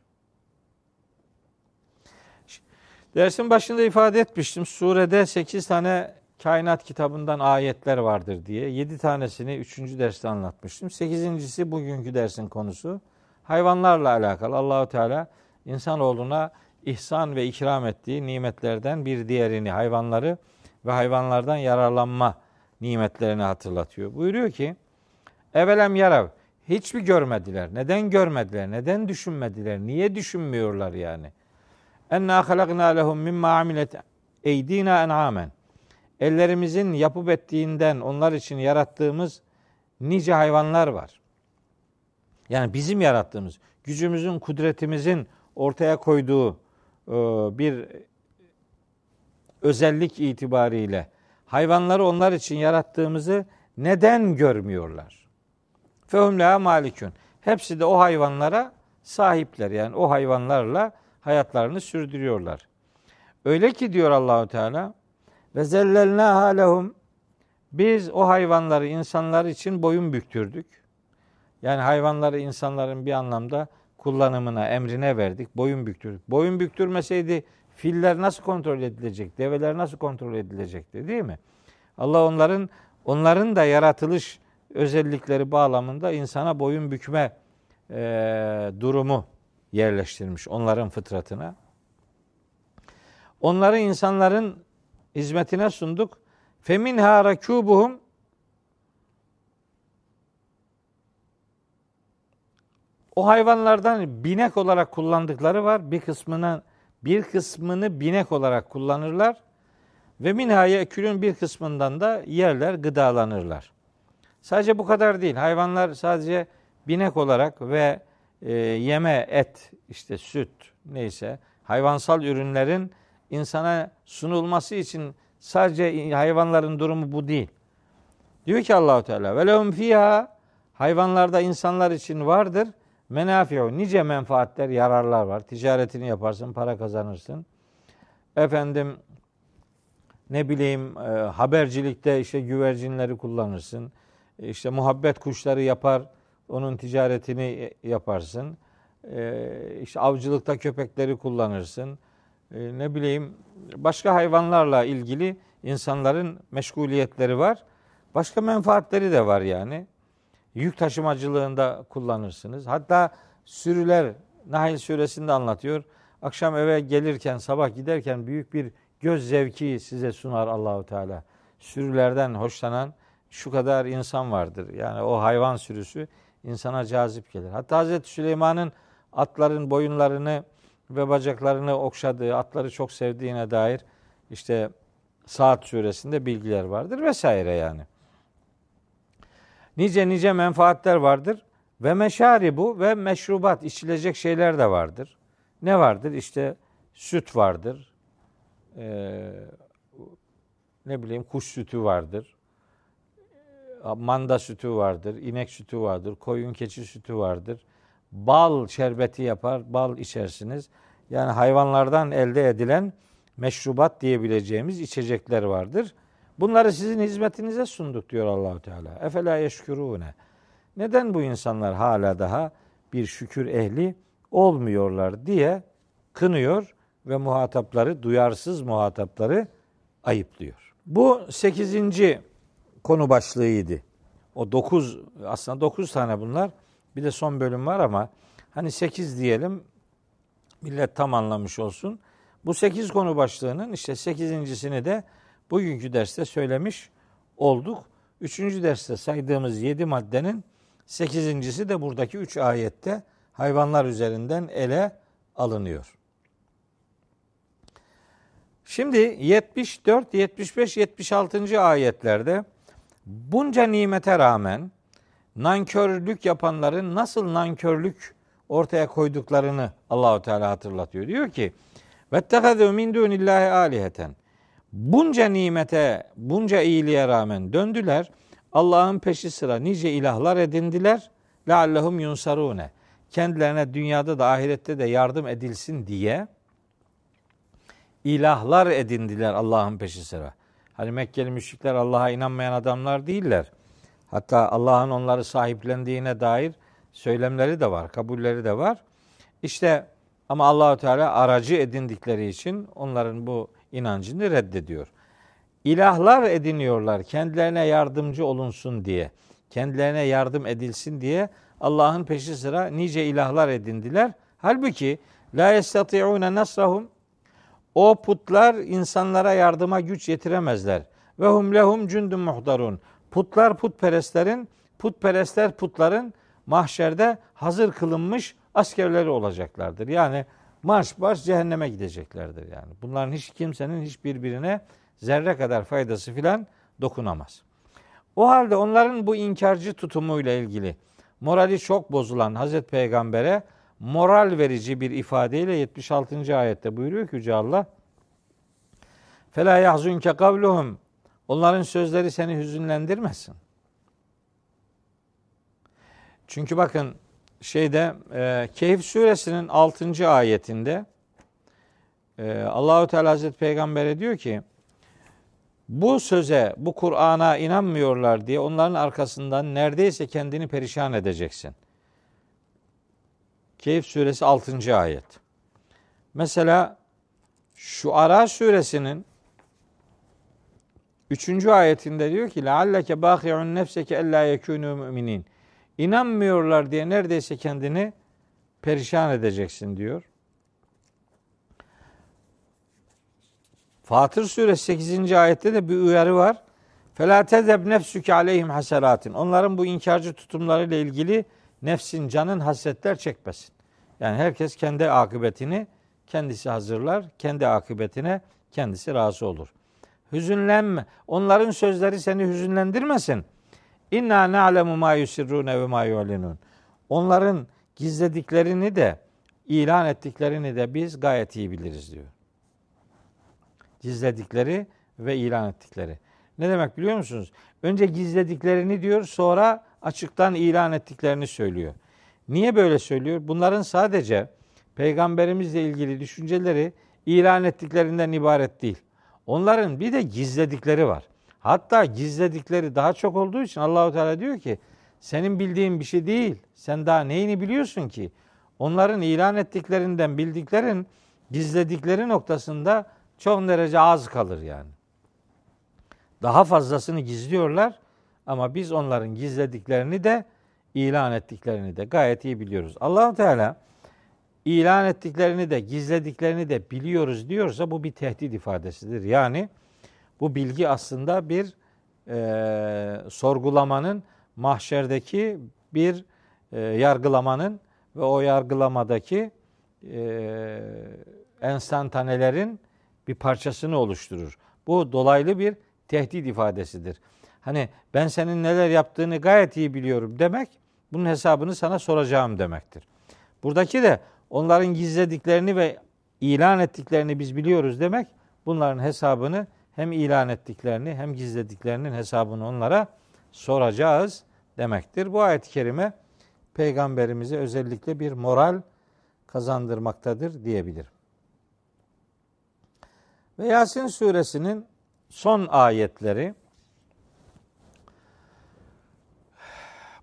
Dersin başında ifade etmiştim. Surede 8 tane kainat kitabından ayetler vardır diye. 7 tanesini 3. derste anlatmıştım. 8.si bugünkü dersin konusu. Hayvanlarla alakalı. Allahu Teala insanoğluna ihsan ve ikram ettiği nimetlerden bir diğerini hayvanları ve hayvanlardan yararlanma nimetlerini hatırlatıyor. Buyuruyor ki Evelem yarav hiç mi görmediler? Neden görmediler? Neden düşünmediler? Niye düşünmüyorlar yani? Enna halakna lehum mimma amilet eydina en'amen. Ellerimizin yapıp ettiğinden onlar için yarattığımız nice hayvanlar var. Yani bizim yarattığımız, gücümüzün, kudretimizin ortaya koyduğu e, bir özellik itibariyle hayvanları onlar için yarattığımızı neden görmüyorlar? Fehum la malikun. Hepsi de o hayvanlara sahipler. Yani o hayvanlarla hayatlarını sürdürüyorlar. Öyle ki diyor Allahu Teala ve zellelna lehum biz o hayvanları insanlar için boyun büktürdük. Yani hayvanları insanların bir anlamda kullanımına, emrine verdik. Boyun büktürdük. Boyun büktürmeseydi filler nasıl kontrol edilecek? Develer nasıl kontrol edilecekti değil mi? Allah onların onların da yaratılış özellikleri bağlamında insana boyun bükme e, durumu yerleştirmiş onların fıtratına. Onları insanların hizmetine sunduk. Feminha rakubuhum O hayvanlardan binek olarak kullandıkları var. Bir kısmına bir kısmını binek olarak kullanırlar ve minhaya külün bir kısmından da yerler, gıdalanırlar. Sadece bu kadar değil. Hayvanlar sadece binek olarak ve e, yeme et, işte süt neyse hayvansal ürünlerin insana sunulması için sadece hayvanların durumu bu değil. Diyor ki Allahu Teala ve lehum fiha hayvanlarda insanlar için vardır menafiu nice menfaatler, yararlar var. Ticaretini yaparsın, para kazanırsın. Efendim ne bileyim e, habercilikte işte güvercinleri kullanırsın. E, işte muhabbet kuşları yapar, onun ticaretini yaparsın. E, işte avcılıkta köpekleri kullanırsın. E, ne bileyim başka hayvanlarla ilgili insanların meşguliyetleri var. Başka menfaatleri de var yani. Yük taşımacılığında kullanırsınız. Hatta sürüler Nahil suresinde anlatıyor. Akşam eve gelirken, sabah giderken büyük bir göz zevki size sunar Allahu Teala. Sürülerden hoşlanan şu kadar insan vardır. Yani o hayvan sürüsü insana cazip gelir. Hatta Hazreti Süleyman'ın atların boyunlarını ve bacaklarını okşadığı, atları çok sevdiğine dair işte Saat suresinde bilgiler vardır vesaire yani nice nice menfaatler vardır. Ve meşari bu ve meşrubat içilecek şeyler de vardır. Ne vardır? İşte süt vardır. Ee, ne bileyim kuş sütü vardır. Manda sütü vardır, inek sütü vardır, koyun keçi sütü vardır. Bal şerbeti yapar, bal içersiniz. Yani hayvanlardan elde edilen meşrubat diyebileceğimiz içecekler vardır. Bunları sizin hizmetinize sunduk diyor Allahu Teala. Efela yeşkurune. Neden bu insanlar hala daha bir şükür ehli olmuyorlar diye kınıyor ve muhatapları, duyarsız muhatapları ayıplıyor. Bu sekizinci konu başlığıydı. O dokuz, aslında dokuz tane bunlar. Bir de son bölüm var ama hani sekiz diyelim, millet tam anlamış olsun. Bu sekiz konu başlığının işte sekizincisini de bugünkü derste söylemiş olduk. Üçüncü derste saydığımız yedi maddenin sekizincisi de buradaki üç ayette hayvanlar üzerinden ele alınıyor. Şimdi 74, 75, 76. ayetlerde bunca nimete rağmen nankörlük yapanların nasıl nankörlük ortaya koyduklarını Allahu Teala hatırlatıyor. Diyor ki: "Vettehazu min dunillahi aliheten." Bunca nimete, bunca iyiliğe rağmen döndüler. Allah'ın peşi sıra nice ilahlar edindiler. Leallehum yunsarune. Kendilerine dünyada da ahirette de yardım edilsin diye ilahlar edindiler Allah'ın peşi sıra. Hani Mekkeli müşrikler Allah'a inanmayan adamlar değiller. Hatta Allah'ın onları sahiplendiğine dair söylemleri de var, kabulleri de var. İşte ama Allahü Teala aracı edindikleri için onların bu inancını reddediyor. İlahlar ediniyorlar kendilerine yardımcı olunsun diye. Kendilerine yardım edilsin diye Allah'ın peşi sıra nice ilahlar edindiler. Halbuki la yestati'une nasrahum o putlar insanlara yardıma güç yetiremezler. Ve hum lehum cundun muhdarun. Putlar putperestlerin, putperestler putların mahşerde hazır kılınmış askerleri olacaklardır. Yani marş marş cehenneme gideceklerdir yani. Bunların hiç kimsenin hiçbirbirine zerre kadar faydası filan dokunamaz. O halde onların bu inkarcı tutumuyla ilgili morali çok bozulan Hazreti Peygamber'e moral verici bir ifadeyle 76. ayette buyuruyor ki Yüce Allah Fela yahzunke kavluhum Onların sözleri seni hüzünlendirmesin. Çünkü bakın şeyde e, Kehf suresinin 6. ayetinde e, Allahu Teala Hazreti Peygamber'e diyor ki bu söze, bu Kur'an'a inanmıyorlar diye onların arkasından neredeyse kendini perişan edeceksin. Keyif suresi 6. ayet. Mesela şu Ara suresinin 3. ayetinde diyor ki lealleke bahi'un nefseke ella yekunu müminin. İnanmıyorlar diye neredeyse kendini perişan edeceksin diyor. Fatır suresi 8. ayette de bir uyarı var. Fela tezeb nefsüke aleyhim haseratin. Onların bu inkarcı tutumlarıyla ilgili nefsin, canın hasretler çekmesin. Yani herkes kendi akıbetini kendisi hazırlar, kendi akıbetine kendisi razı olur. Hüzünlenme. Onların sözleri seni hüzünlendirmesin. İnna na'lemu ma yusirrune ve ma yu'linun. Onların gizlediklerini de ilan ettiklerini de biz gayet iyi biliriz diyor. Gizledikleri ve ilan ettikleri. Ne demek biliyor musunuz? Önce gizlediklerini diyor, sonra açıktan ilan ettiklerini söylüyor. Niye böyle söylüyor? Bunların sadece peygamberimizle ilgili düşünceleri ilan ettiklerinden ibaret değil. Onların bir de gizledikleri var. Hatta gizledikleri daha çok olduğu için Allahu Teala diyor ki senin bildiğin bir şey değil. Sen daha neyini biliyorsun ki? Onların ilan ettiklerinden bildiklerin gizledikleri noktasında çok derece az kalır yani. Daha fazlasını gizliyorlar ama biz onların gizlediklerini de ilan ettiklerini de gayet iyi biliyoruz. allah Teala ilan ettiklerini de gizlediklerini de biliyoruz diyorsa bu bir tehdit ifadesidir. Yani bu bilgi aslında bir e, sorgulamanın mahşerdeki bir e, yargılamanın ve o yargılamadaki e, enstantanelerin bir parçasını oluşturur. Bu dolaylı bir tehdit ifadesidir. Hani ben senin neler yaptığını gayet iyi biliyorum demek bunun hesabını sana soracağım demektir. Buradaki de onların gizlediklerini ve ilan ettiklerini biz biliyoruz demek bunların hesabını hem ilan ettiklerini hem gizlediklerinin hesabını onlara soracağız demektir. Bu ayet-i kerime peygamberimize özellikle bir moral kazandırmaktadır diyebilirim. Ve Yasin suresinin son ayetleri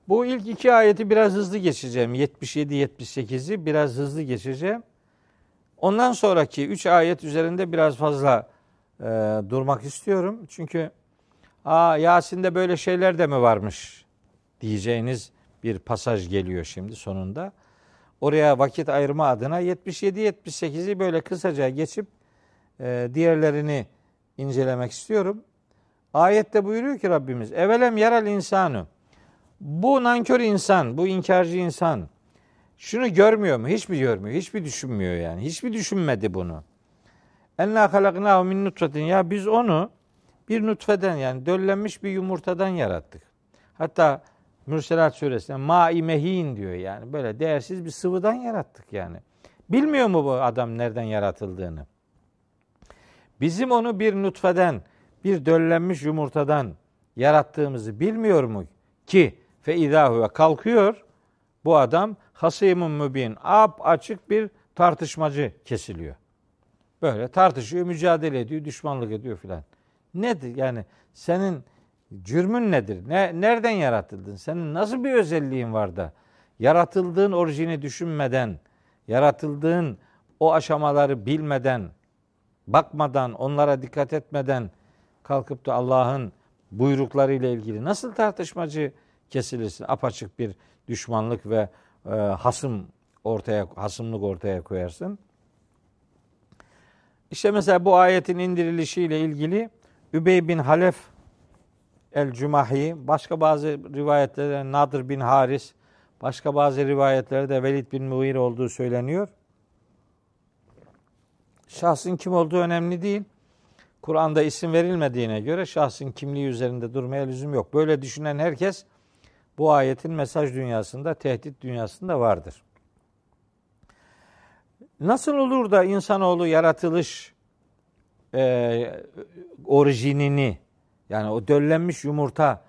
bu ilk iki ayeti biraz hızlı geçeceğim. 77-78'i biraz hızlı geçeceğim. Ondan sonraki üç ayet üzerinde biraz fazla e, durmak istiyorum. Çünkü Aa, Yasin'de böyle şeyler de mi varmış diyeceğiniz bir pasaj geliyor şimdi sonunda. Oraya vakit ayırma adına 77-78'i böyle kısaca geçip e, diğerlerini incelemek istiyorum. Ayette buyuruyor ki Rabbimiz evelem yaral insanu bu nankör insan, bu inkarcı insan şunu görmüyor mu? Hiç mi görmüyor? Hiç mi düşünmüyor yani? Hiç mi düşünmedi bunu? Enna halaknahu min nutfetin. Ya biz onu bir nutfeden yani döllenmiş bir yumurtadan yarattık. Hatta Mürselat suresinde mai mehin diyor yani. Böyle değersiz bir sıvıdan yarattık yani. Bilmiyor mu bu adam nereden yaratıldığını? Bizim onu bir nutfeden, bir döllenmiş yumurtadan yarattığımızı bilmiyor mu ki fe idahu ve kalkıyor bu adam hasimun mübin ap açık bir tartışmacı kesiliyor. Böyle tartışıyor, mücadele ediyor, düşmanlık ediyor filan. Nedir yani senin cürmün nedir? Ne, nereden yaratıldın? Senin nasıl bir özelliğin var da yaratıldığın orijini düşünmeden, yaratıldığın o aşamaları bilmeden, bakmadan, onlara dikkat etmeden kalkıp da Allah'ın buyruklarıyla ilgili nasıl tartışmacı kesilirsin? Apaçık bir düşmanlık ve e, hasım ortaya hasımlık ortaya koyarsın. İşte mesela bu ayetin indirilişiyle ilgili Übey bin Halef el-Cumahi, başka bazı rivayetlerde Nadir bin Haris, başka bazı rivayetlerde Velid bin Muhir olduğu söyleniyor. Şahsın kim olduğu önemli değil. Kur'an'da isim verilmediğine göre şahsın kimliği üzerinde durmaya lüzum yok. Böyle düşünen herkes bu ayetin mesaj dünyasında, tehdit dünyasında vardır. Nasıl olur da insanoğlu yaratılış e, orijinini yani o döllenmiş yumurta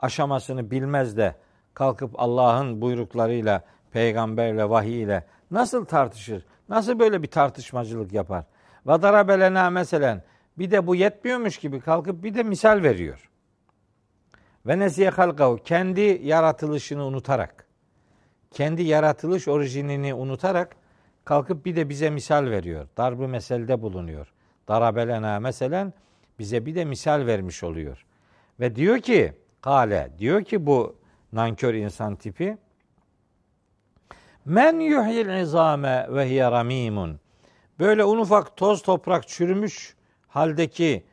aşamasını bilmez de kalkıp Allah'ın buyruklarıyla, peygamberle, vahiy ile nasıl tartışır? Nasıl böyle bir tartışmacılık yapar? Vadara belena meselen bir de bu yetmiyormuş gibi kalkıp bir de misal veriyor. Ve nesiye halkahu kendi yaratılışını unutarak kendi yaratılış orijinini unutarak kalkıp bir de bize misal veriyor. Darbı meselde bulunuyor. Darabelena meselen bize bir de misal vermiş oluyor. Ve diyor ki kale diyor ki bu nankör insan tipi Men yuhyil izame ve hiye ramimun. Böyle un ufak toz toprak çürümüş haldeki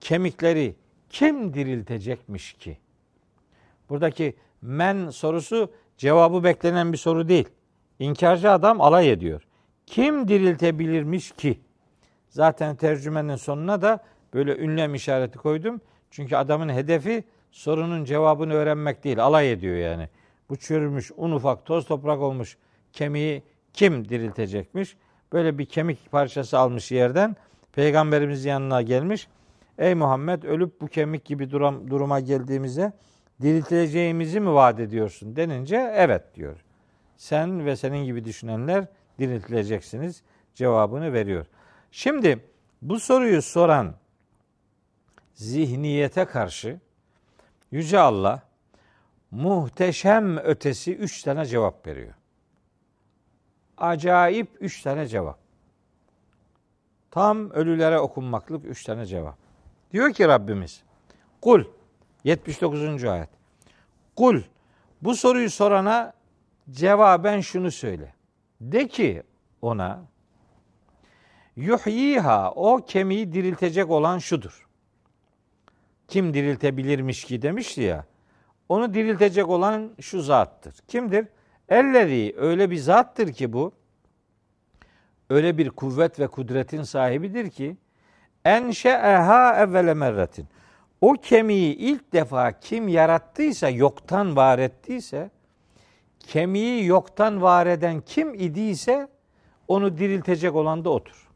kemikleri kim diriltecekmiş ki? Buradaki men sorusu cevabı beklenen bir soru değil. İnkarcı adam alay ediyor. Kim diriltebilirmiş ki? Zaten tercümenin sonuna da böyle ünlem işareti koydum. Çünkü adamın hedefi sorunun cevabını öğrenmek değil. Alay ediyor yani. Bu çürümüş, un ufak, toz toprak olmuş kemiği kim diriltecekmiş? Böyle bir kemik parçası almış yerden. Peygamberimiz yanına gelmiş. Ey Muhammed ölüp bu kemik gibi durum, duruma geldiğimizde diriltileceğimizi mi vaat ediyorsun denince evet diyor. Sen ve senin gibi düşünenler diriltileceksiniz cevabını veriyor. Şimdi bu soruyu soran zihniyete karşı Yüce Allah muhteşem ötesi üç tane cevap veriyor. Acayip üç tane cevap. Tam ölülere okunmaklık üç tane cevap. Diyor ki Rabbimiz, kul, 79. ayet. Kul, bu soruyu sorana cevaben şunu söyle. De ki ona, yuhyiha, o kemiği diriltecek olan şudur. Kim diriltebilirmiş ki demişti ya, onu diriltecek olan şu zattır. Kimdir? Ellezi öyle bir zattır ki bu, öyle bir kuvvet ve kudretin sahibidir ki, enşe'eha evvele merretin. O kemiği ilk defa kim yarattıysa, yoktan var ettiyse, kemiği yoktan var eden kim idiyse, onu diriltecek olan da otur.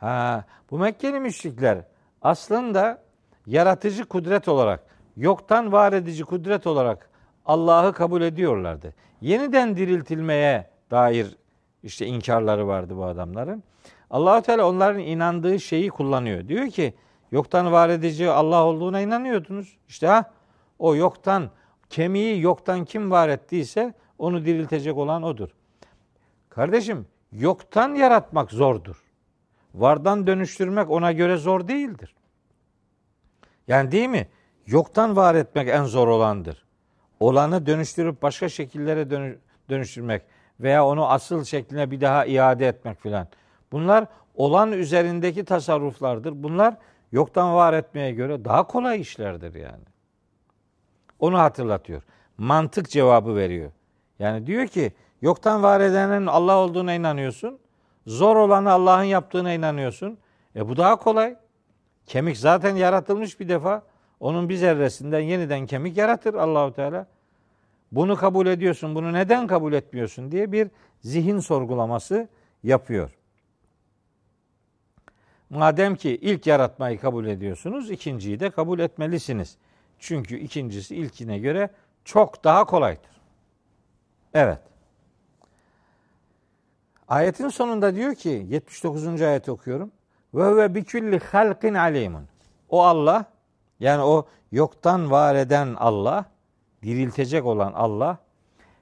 Ha, bu Mekkeli müşrikler aslında yaratıcı kudret olarak, yoktan var edici kudret olarak Allah'ı kabul ediyorlardı. Yeniden diriltilmeye dair işte inkarları vardı bu adamların. Allahu Teala onların inandığı şeyi kullanıyor. Diyor ki yoktan var edici Allah olduğuna inanıyordunuz. İşte ha o yoktan kemiği yoktan kim var ettiyse onu diriltecek olan odur. Kardeşim yoktan yaratmak zordur. Vardan dönüştürmek ona göre zor değildir. Yani değil mi? Yoktan var etmek en zor olandır. Olanı dönüştürüp başka şekillere dönüştürmek veya onu asıl şekline bir daha iade etmek filan. Bunlar olan üzerindeki tasarruflardır. Bunlar yoktan var etmeye göre daha kolay işlerdir yani. Onu hatırlatıyor. Mantık cevabı veriyor. Yani diyor ki yoktan var edenin Allah olduğuna inanıyorsun. Zor olanı Allah'ın yaptığına inanıyorsun. E bu daha kolay. Kemik zaten yaratılmış bir defa. Onun bir zerresinden yeniden kemik yaratır Allahu Teala. Bunu kabul ediyorsun, bunu neden kabul etmiyorsun diye bir zihin sorgulaması yapıyor. Madem ki ilk yaratmayı kabul ediyorsunuz, ikinciyi de kabul etmelisiniz. Çünkü ikincisi ilkine göre çok daha kolaydır. Evet. Ayetin sonunda diyor ki 79. ayet okuyorum. Ve ve bikülli halkin alimun. O Allah yani o yoktan var eden Allah, diriltecek olan Allah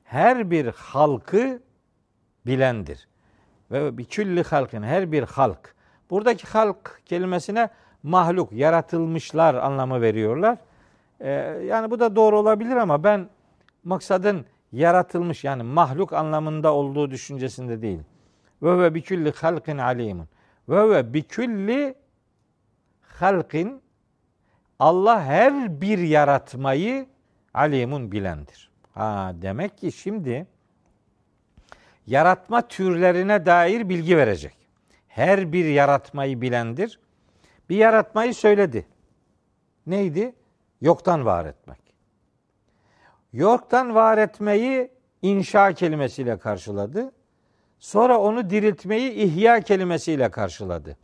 her bir halkı bilendir. Ve bikülli halkin her bir halk. Buradaki halk kelimesine mahluk, yaratılmışlar anlamı veriyorlar. Ee, yani bu da doğru olabilir ama ben maksadın yaratılmış yani mahluk anlamında olduğu düşüncesinde değil. Ve ve bikülli halkin alimun. Ve ve bikülli halkin Allah her bir yaratmayı alimun bilendir. Ha demek ki şimdi yaratma türlerine dair bilgi verecek. Her bir yaratmayı bilendir. Bir yaratmayı söyledi. Neydi? Yoktan var etmek. Yoktan var etmeyi inşa kelimesiyle karşıladı. Sonra onu diriltmeyi ihya kelimesiyle karşıladı.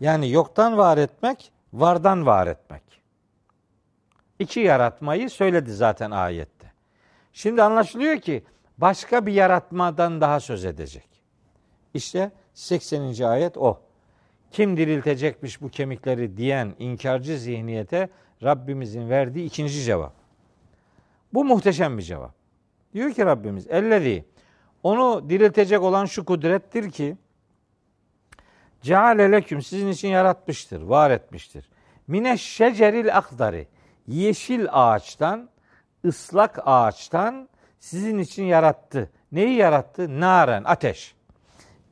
Yani yoktan var etmek, vardan var etmek. İki yaratmayı söyledi zaten ayette. Şimdi anlaşılıyor ki başka bir yaratmadan daha söz edecek. İşte 80. ayet o. Kim diriltecekmiş bu kemikleri diyen inkarcı zihniyete Rabbimizin verdiği ikinci cevap. Bu muhteşem bir cevap. Diyor ki Rabbimiz ellezî onu diriltecek olan şu kudrettir ki Ceale leküm sizin için yaratmıştır, var etmiştir. Mine şeceril akdari yeşil ağaçtan, ıslak ağaçtan sizin için yarattı. Neyi yarattı? Naren, ateş.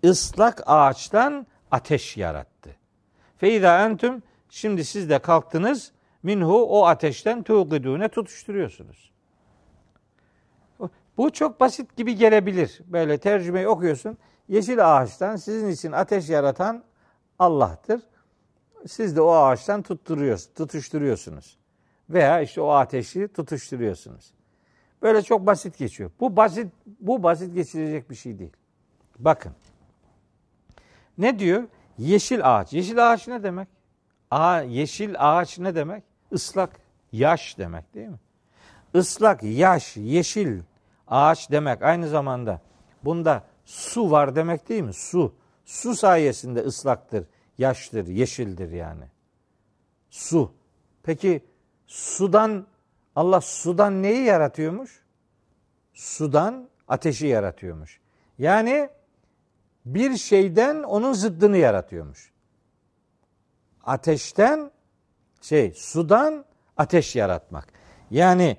Islak ağaçtan ateş yarattı. Feyda entüm şimdi siz de kalktınız minhu o ateşten tuğidune tutuşturuyorsunuz. Bu çok basit gibi gelebilir. Böyle tercümeyi okuyorsun. Yeşil ağaçtan sizin için ateş yaratan Allah'tır. Siz de o ağaçtan tutturuyorsunuz, tutuşturuyorsunuz. Veya işte o ateşi tutuşturuyorsunuz. Böyle çok basit geçiyor. Bu basit bu basit geçirecek bir şey değil. Bakın. Ne diyor? Yeşil ağaç. Yeşil ağaç ne demek? Aa, yeşil ağaç ne demek? Islak, yaş demek değil mi? Islak, yaş, yeşil ağaç demek aynı zamanda bunda su var demek değil mi? Su. Su sayesinde ıslaktır, yaştır, yeşildir yani. Su. Peki sudan Allah sudan neyi yaratıyormuş? Sudan ateşi yaratıyormuş. Yani bir şeyden onun zıddını yaratıyormuş. Ateşten şey sudan ateş yaratmak. Yani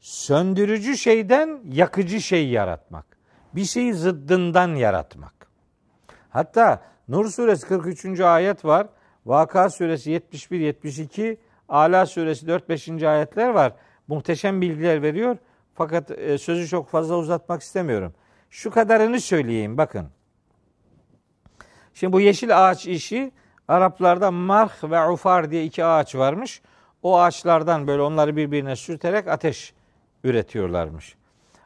söndürücü şeyden yakıcı şey yaratmak. Bir şeyi zıddından yaratmak. Hatta Nur suresi 43. ayet var. Vaka suresi 71 72 Ala suresi 4-5. ayetler var. Muhteşem bilgiler veriyor. Fakat e, sözü çok fazla uzatmak istemiyorum. Şu kadarını söyleyeyim bakın. Şimdi bu yeşil ağaç işi Araplarda marh ve ufar diye iki ağaç varmış. O ağaçlardan böyle onları birbirine sürterek ateş üretiyorlarmış.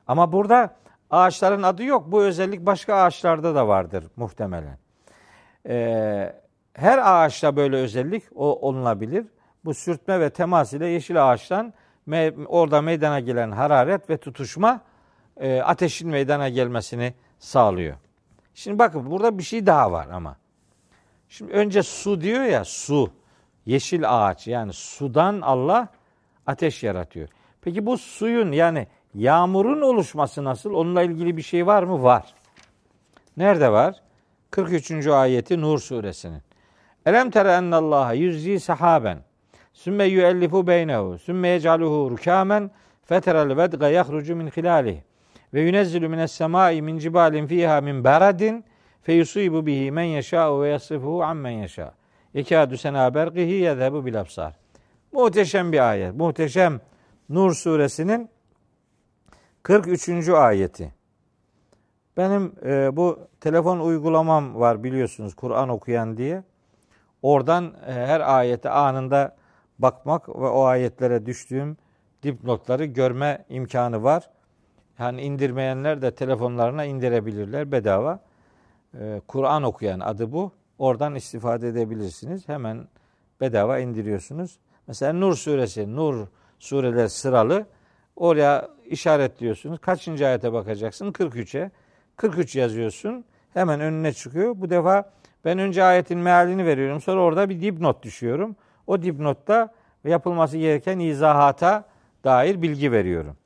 Ama burada ağaçların adı yok. Bu özellik başka ağaçlarda da vardır muhtemelen. Ee, her ağaçta böyle özellik o olunabilir. Bu sürtme ve temas ile yeşil ağaçtan me, orada meydana gelen hararet ve tutuşma e, ateşin meydana gelmesini sağlıyor. Şimdi bakın burada bir şey daha var ama. Şimdi önce su diyor ya su. Yeşil ağaç yani sudan Allah ateş yaratıyor. Peki bu suyun yani yağmurun oluşması nasıl? Onunla ilgili bir şey var mı? Var. Nerede var? 43. ayeti Nur suresinin. Elem tere ennallaha yüzzi sahaben sümme yüellifu beynehu sümme yecaluhu rukamen feterel vedga yahrucu min hilalihi ve yunezzilu mines semai min cibalin fiha min beradin fe yusibu bihi men yeşâ'u ve yasrifuhu ammen yeşâ. Ekâdü senâ berqihi yezhebu bil absar. Muhteşem bir ayet. Muhteşem Nur suresinin 43. ayeti. Benim e, bu telefon uygulamam var biliyorsunuz Kur'an okuyan diye. Oradan e, her ayete anında bakmak ve o ayetlere düştüğüm dipnotları görme imkanı var. Yani indirmeyenler de telefonlarına indirebilirler bedava. Ee, Kur'an okuyan adı bu. Oradan istifade edebilirsiniz. Hemen bedava indiriyorsunuz. Mesela Nur suresi, Nur sureler sıralı. Oraya işaretliyorsunuz. Kaçıncı ayete bakacaksın? 43'e. 43 yazıyorsun. Hemen önüne çıkıyor. Bu defa ben önce ayetin mealini veriyorum. Sonra orada bir dipnot düşüyorum. O dipnotta yapılması gereken izahata dair bilgi veriyorum.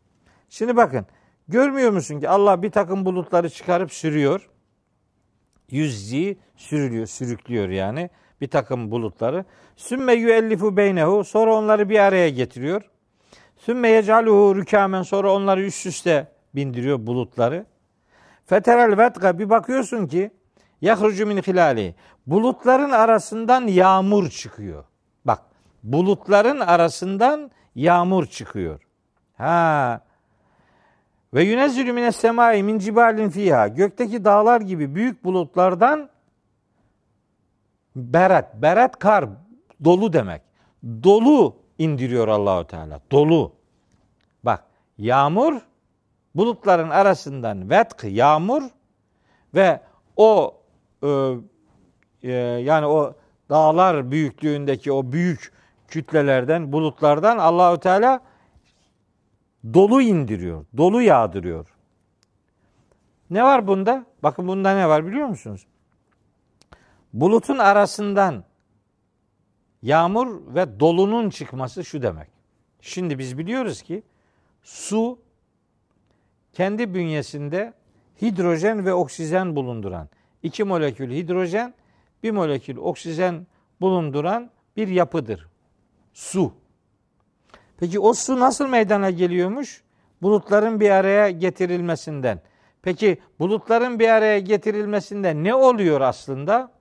Şimdi bakın görmüyor musun ki Allah bir takım bulutları çıkarıp sürüyor. Yüzzi sürülüyor, sürüklüyor yani bir takım bulutları. Sümme yüellifu beynehu sonra onları bir araya getiriyor. Sümme yecaluhu rükamen sonra onları üst üste bindiriyor bulutları. Feterel vetka bir bakıyorsun ki yahrucu min hilali bulutların arasından yağmur çıkıyor. Bak bulutların arasından yağmur çıkıyor. Ha. Ve yunezzülü mines semai min cibalin fiha. Gökteki dağlar gibi büyük bulutlardan berat, berat kar, dolu demek. Dolu indiriyor Allahu Teala. Dolu. Bak, yağmur bulutların arasından vetk yağmur ve o e, e, yani o dağlar büyüklüğündeki o büyük kütlelerden, bulutlardan Allahü Teala dolu indiriyor, dolu yağdırıyor. Ne var bunda? Bakın bunda ne var biliyor musunuz? Bulutun arasından yağmur ve dolunun çıkması şu demek. Şimdi biz biliyoruz ki su kendi bünyesinde hidrojen ve oksijen bulunduran iki molekül hidrojen, bir molekül oksijen bulunduran bir yapıdır. Su. Peki o su nasıl meydana geliyormuş? Bulutların bir araya getirilmesinden. Peki bulutların bir araya getirilmesinde ne oluyor aslında?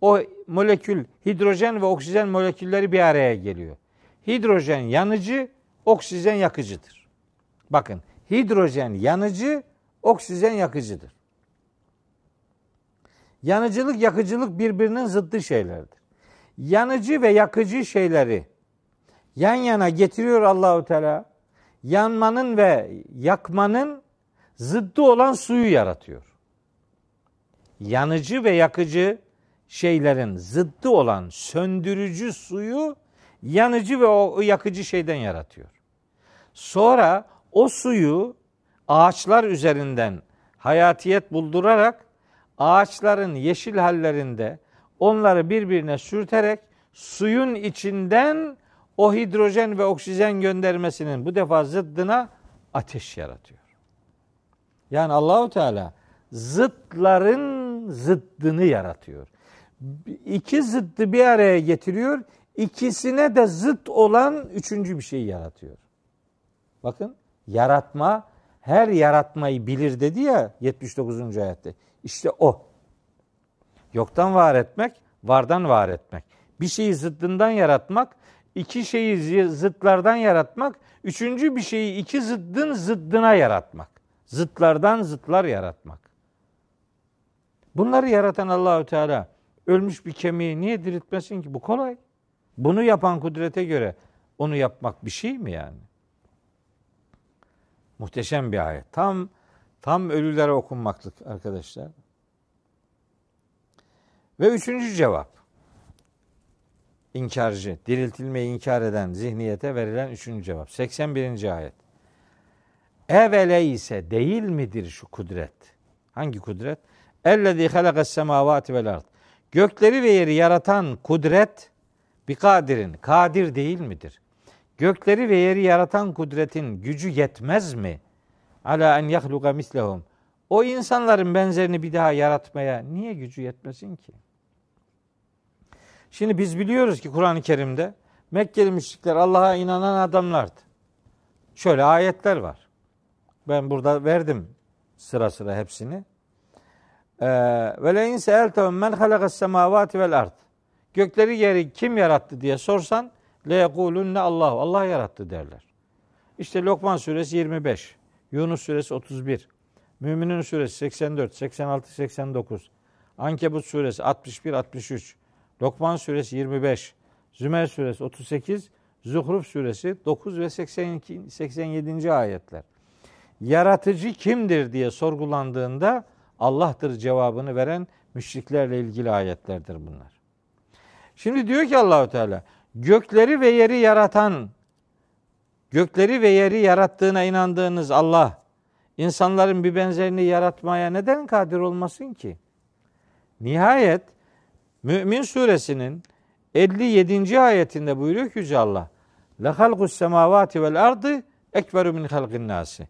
O molekül hidrojen ve oksijen molekülleri bir araya geliyor. Hidrojen yanıcı, oksijen yakıcıdır. Bakın hidrojen yanıcı, oksijen yakıcıdır. Yanıcılık, yakıcılık birbirinin zıttı şeylerdir. Yanıcı ve yakıcı şeyleri yan yana getiriyor Allahu Teala. Yanmanın ve yakmanın zıddı olan suyu yaratıyor. Yanıcı ve yakıcı şeylerin zıddı olan söndürücü suyu yanıcı ve o yakıcı şeyden yaratıyor. Sonra o suyu ağaçlar üzerinden hayatiyet buldurarak ağaçların yeşil hallerinde onları birbirine sürterek suyun içinden o hidrojen ve oksijen göndermesinin bu defa zıddına ateş yaratıyor. Yani Allahu Teala zıtların zıddını yaratıyor. İki zıddı bir araya getiriyor. İkisine de zıt olan üçüncü bir şey yaratıyor. Bakın yaratma her yaratmayı bilir dedi ya 79. ayette. İşte o. Yoktan var etmek, vardan var etmek. Bir şeyi zıddından yaratmak, iki şeyi zıtlardan yaratmak, üçüncü bir şeyi iki zıddın zıddına yaratmak. Zıtlardan zıtlar yaratmak. Bunları yaratan Allahü Teala ölmüş bir kemiği niye diriltmesin ki? Bu kolay. Bunu yapan kudrete göre onu yapmak bir şey mi yani? Muhteşem bir ayet. Tam tam ölülere okunmaklık arkadaşlar. Ve üçüncü cevap. İnkarcı, diriltilmeyi inkar eden zihniyete verilen üçüncü cevap. 81. ayet. Evele ise değil midir şu kudret? Hangi kudret? Ellezî halakas semavati vel ard. Gökleri ve yeri yaratan kudret bir kadirin, kadir değil midir? Gökleri ve yeri yaratan kudretin gücü yetmez mi? Ala en yahluka mislehum. O insanların benzerini bir daha yaratmaya niye gücü yetmesin ki? Şimdi biz biliyoruz ki Kur'an-ı Kerim'de Mekkeli müşrikler Allah'a inanan adamlardı. Şöyle ayetler var. Ben burada verdim sıra sıra hepsini. Ee, ve le in seeltehum men halakas semavati vel ard. Gökleri yeri kim yarattı diye sorsan le yekulunne Allah. Allah yarattı derler. İşte Lokman suresi 25, Yunus suresi 31, Müminin suresi 84, 86, 89, Ankebut suresi 61, 63, Lokman suresi 25, Zümer suresi 38, Zuhruf suresi 9 ve 82, 87. ayetler. Yaratıcı kimdir diye sorgulandığında Allah'tır cevabını veren müşriklerle ilgili ayetlerdir bunlar. Şimdi diyor ki Allahu Teala gökleri ve yeri yaratan gökleri ve yeri yarattığına inandığınız Allah insanların bir benzerini yaratmaya neden kadir olmasın ki? Nihayet Mümin suresinin 57. ayetinde buyuruyor ki Yüce Allah La halkus semavati vel ardı ekberu min halqin nasi.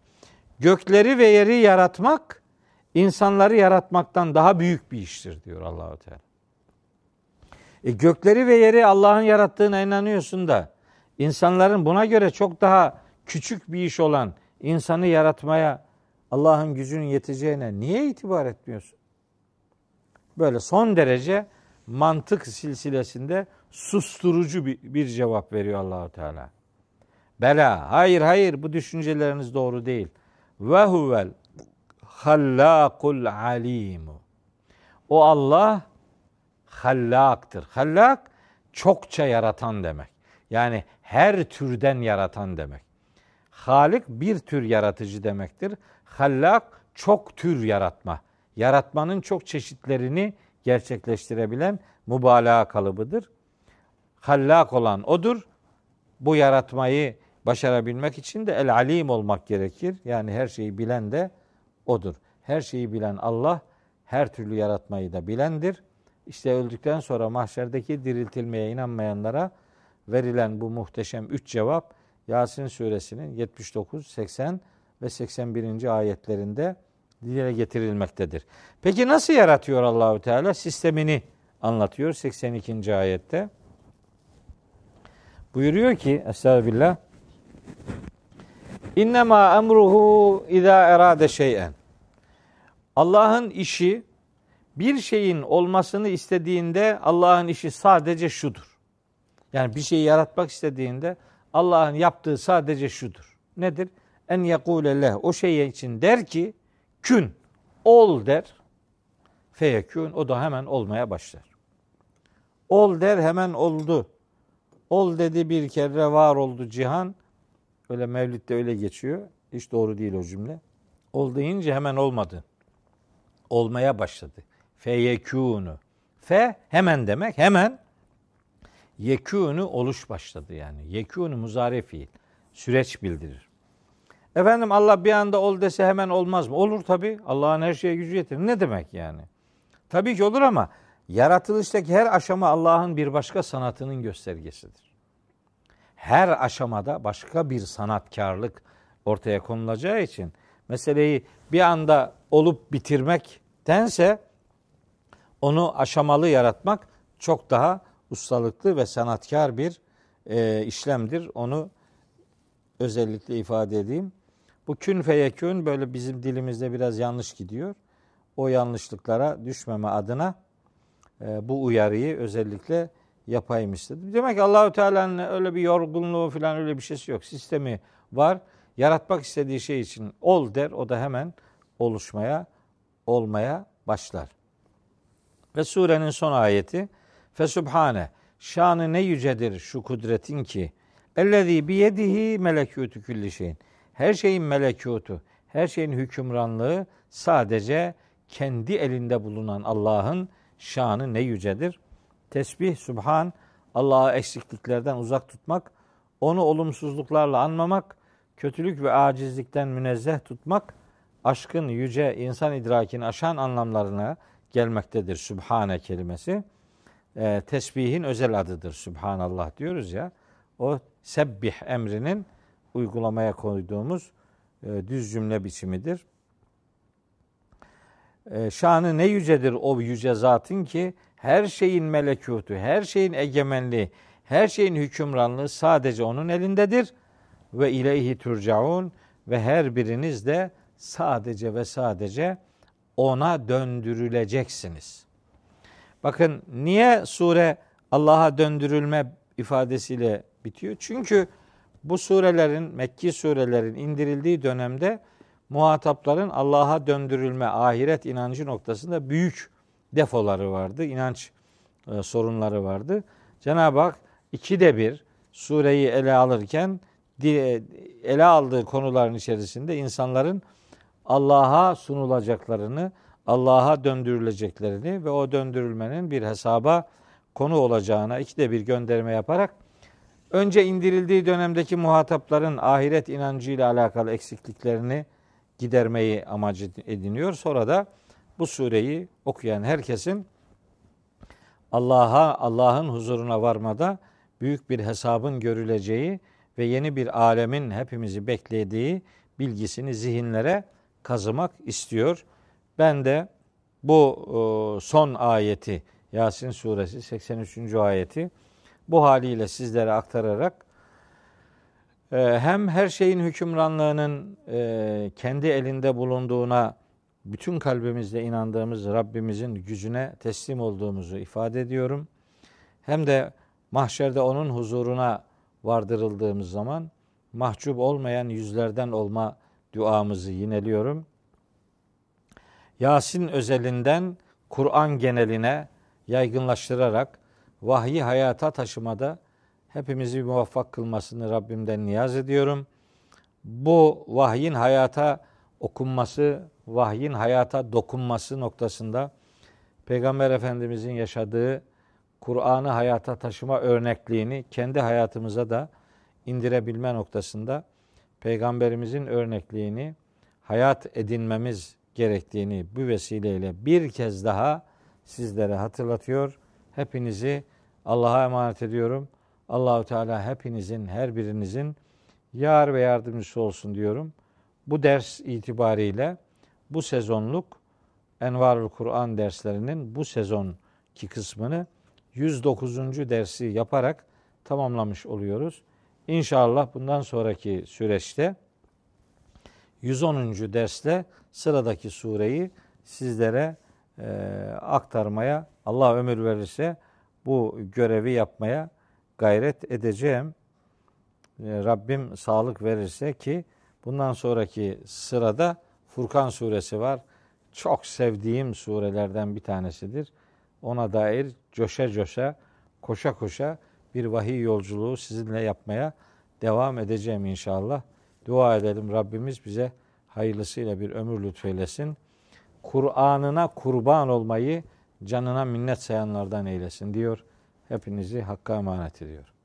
Gökleri ve yeri yaratmak insanları yaratmaktan daha büyük bir iştir diyor Allahu Teala. E gökleri ve yeri Allah'ın yarattığına inanıyorsun da insanların buna göre çok daha küçük bir iş olan insanı yaratmaya Allah'ın gücünün yeteceğine niye itibar etmiyorsun? Böyle son derece mantık silsilesinde susturucu bir, bir cevap veriyor Allahu Teala. Bela, hayır hayır bu düşünceleriniz doğru değil. Ve huvel hallakul alimu. O Allah hallaktır. Hallak çokça yaratan demek. Yani her türden yaratan demek. Halik bir tür yaratıcı demektir. Hallak çok tür yaratma. Yaratmanın çok çeşitlerini gerçekleştirebilen mübalağa kalıbıdır. Hallak olan odur. Bu yaratmayı başarabilmek için de el alim olmak gerekir. Yani her şeyi bilen de odur. Her şeyi bilen Allah her türlü yaratmayı da bilendir. İşte öldükten sonra mahşerdeki diriltilmeye inanmayanlara verilen bu muhteşem üç cevap Yasin suresinin 79, 80 ve 81. ayetlerinde dile getirilmektedir. Peki nasıl yaratıyor Allahü Teala? Sistemini anlatıyor 82. ayette. Buyuruyor ki Estağfirullah İnnemâ emruhu izâ erâde şey'en Allah'ın işi bir şeyin olmasını istediğinde Allah'ın işi sadece şudur. Yani bir şeyi yaratmak istediğinde Allah'ın yaptığı sadece şudur. Nedir? En yekule leh. O şey için der ki kün ol der. Feyekün o da hemen olmaya başlar. Ol der hemen oldu. Ol dedi bir kere var oldu cihan. Öyle Mevlid'de öyle geçiyor. Hiç doğru değil o cümle. Ol deyince hemen olmadı. Olmaya başladı. Feyekûnu. Fe hemen demek. Hemen yekûnu oluş başladı yani. Yekûnu muzare fiil. Süreç bildirir. Efendim Allah bir anda ol dese hemen olmaz mı? Olur tabi. Allah'ın her şeye gücü yetirir. Ne demek yani? Tabii ki olur ama yaratılıştaki her aşama Allah'ın bir başka sanatının göstergesidir. Her aşamada başka bir sanatkarlık ortaya konulacağı için meseleyi bir anda olup bitirmektense onu aşamalı yaratmak çok daha ustalıklı ve sanatkar bir e, işlemdir. Onu özellikle ifade edeyim. Bu kün feyekün böyle bizim dilimizde biraz yanlış gidiyor. O yanlışlıklara düşmeme adına e, bu uyarıyı özellikle yapayım istedim. Demek ki Allahü Teala'nın öyle bir yorgunluğu falan öyle bir şeysi yok. Sistemi var. Yaratmak istediği şey için ol der. O da hemen oluşmaya, olmaya başlar. Ve surenin son ayeti Fesubhane şanı ne yücedir şu kudretin ki ellezî biyedihi melekûtü külli şeyin. Her şeyin melekûtu, her şeyin hükümranlığı sadece kendi elinde bulunan Allah'ın şanı ne yücedir. Tesbih, subhan, Allah'ı eksikliklerden uzak tutmak, onu olumsuzluklarla anmamak, kötülük ve acizlikten münezzeh tutmak, aşkın yüce insan idrakini aşan anlamlarına gelmektedir Sübhane kelimesi. E, tesbihin özel adıdır Sübhanallah diyoruz ya. O sebbih emrinin uygulamaya koyduğumuz e, düz cümle biçimidir. E, şanı ne yücedir o yüce zatın ki her şeyin melekutu, her şeyin egemenliği, her şeyin hükümranlığı sadece onun elindedir. Ve ileyhi turcaun ve her biriniz de sadece ve sadece ona döndürüleceksiniz. Bakın niye sure Allah'a döndürülme ifadesiyle bitiyor? Çünkü bu surelerin, Mekki surelerin indirildiği dönemde muhatapların Allah'a döndürülme, ahiret inancı noktasında büyük defoları vardı, inanç e, sorunları vardı. Cenab-ı Hak ikide bir sureyi ele alırken ele aldığı konuların içerisinde insanların Allah'a sunulacaklarını, Allah'a döndürüleceklerini ve o döndürülmenin bir hesaba konu olacağına ikide bir gönderme yaparak önce indirildiği dönemdeki muhatapların ahiret inancıyla alakalı eksikliklerini gidermeyi amacı ediniyor. Sonra da bu sureyi okuyan herkesin Allah'a Allah'ın huzuruna varmada büyük bir hesabın görüleceği ve yeni bir alemin hepimizi beklediği bilgisini zihinlere kazımak istiyor. Ben de bu son ayeti Yasin suresi 83. ayeti bu haliyle sizlere aktararak e, hem her şeyin hükümranlığının e, kendi elinde bulunduğuna bütün kalbimizle inandığımız Rabbimizin gücüne teslim olduğumuzu ifade ediyorum. Hem de mahşerde onun huzuruna vardırıldığımız zaman mahcup olmayan yüzlerden olma duamızı yineliyorum. Yasin özelinden Kur'an geneline yaygınlaştırarak vahyi hayata taşımada hepimizi muvaffak kılmasını Rabbimden niyaz ediyorum. Bu vahyin hayata okunması, vahyin hayata dokunması noktasında Peygamber Efendimizin yaşadığı Kur'an'ı hayata taşıma örnekliğini kendi hayatımıza da indirebilme noktasında Peygamberimizin örnekliğini hayat edinmemiz gerektiğini bu vesileyle bir kez daha sizlere hatırlatıyor. Hepinizi Allah'a emanet ediyorum. Allahu Teala hepinizin, her birinizin yar ve yardımcısı olsun diyorum. bu ders itibariyle bu sezonluk Envarul Kur'an derslerinin bu sezonki kısmını 109. dersi yaparak tamamlamış oluyoruz. İnşallah bundan sonraki süreçte 110. dersle sıradaki sureyi sizlere e, aktarmaya Allah ömür verirse bu görevi yapmaya gayret edeceğim. E, Rabbim sağlık verirse ki bundan sonraki sırada Furkan suresi var. Çok sevdiğim surelerden bir tanesidir. Ona dair coşa coşa, koşa koşa bir vahiy yolculuğu sizinle yapmaya devam edeceğim inşallah. Dua edelim Rabbimiz bize hayırlısıyla bir ömür lütfeylesin. Kur'an'ına kurban olmayı canına minnet sayanlardan eylesin diyor. Hepinizi Hakk'a emanet ediyor.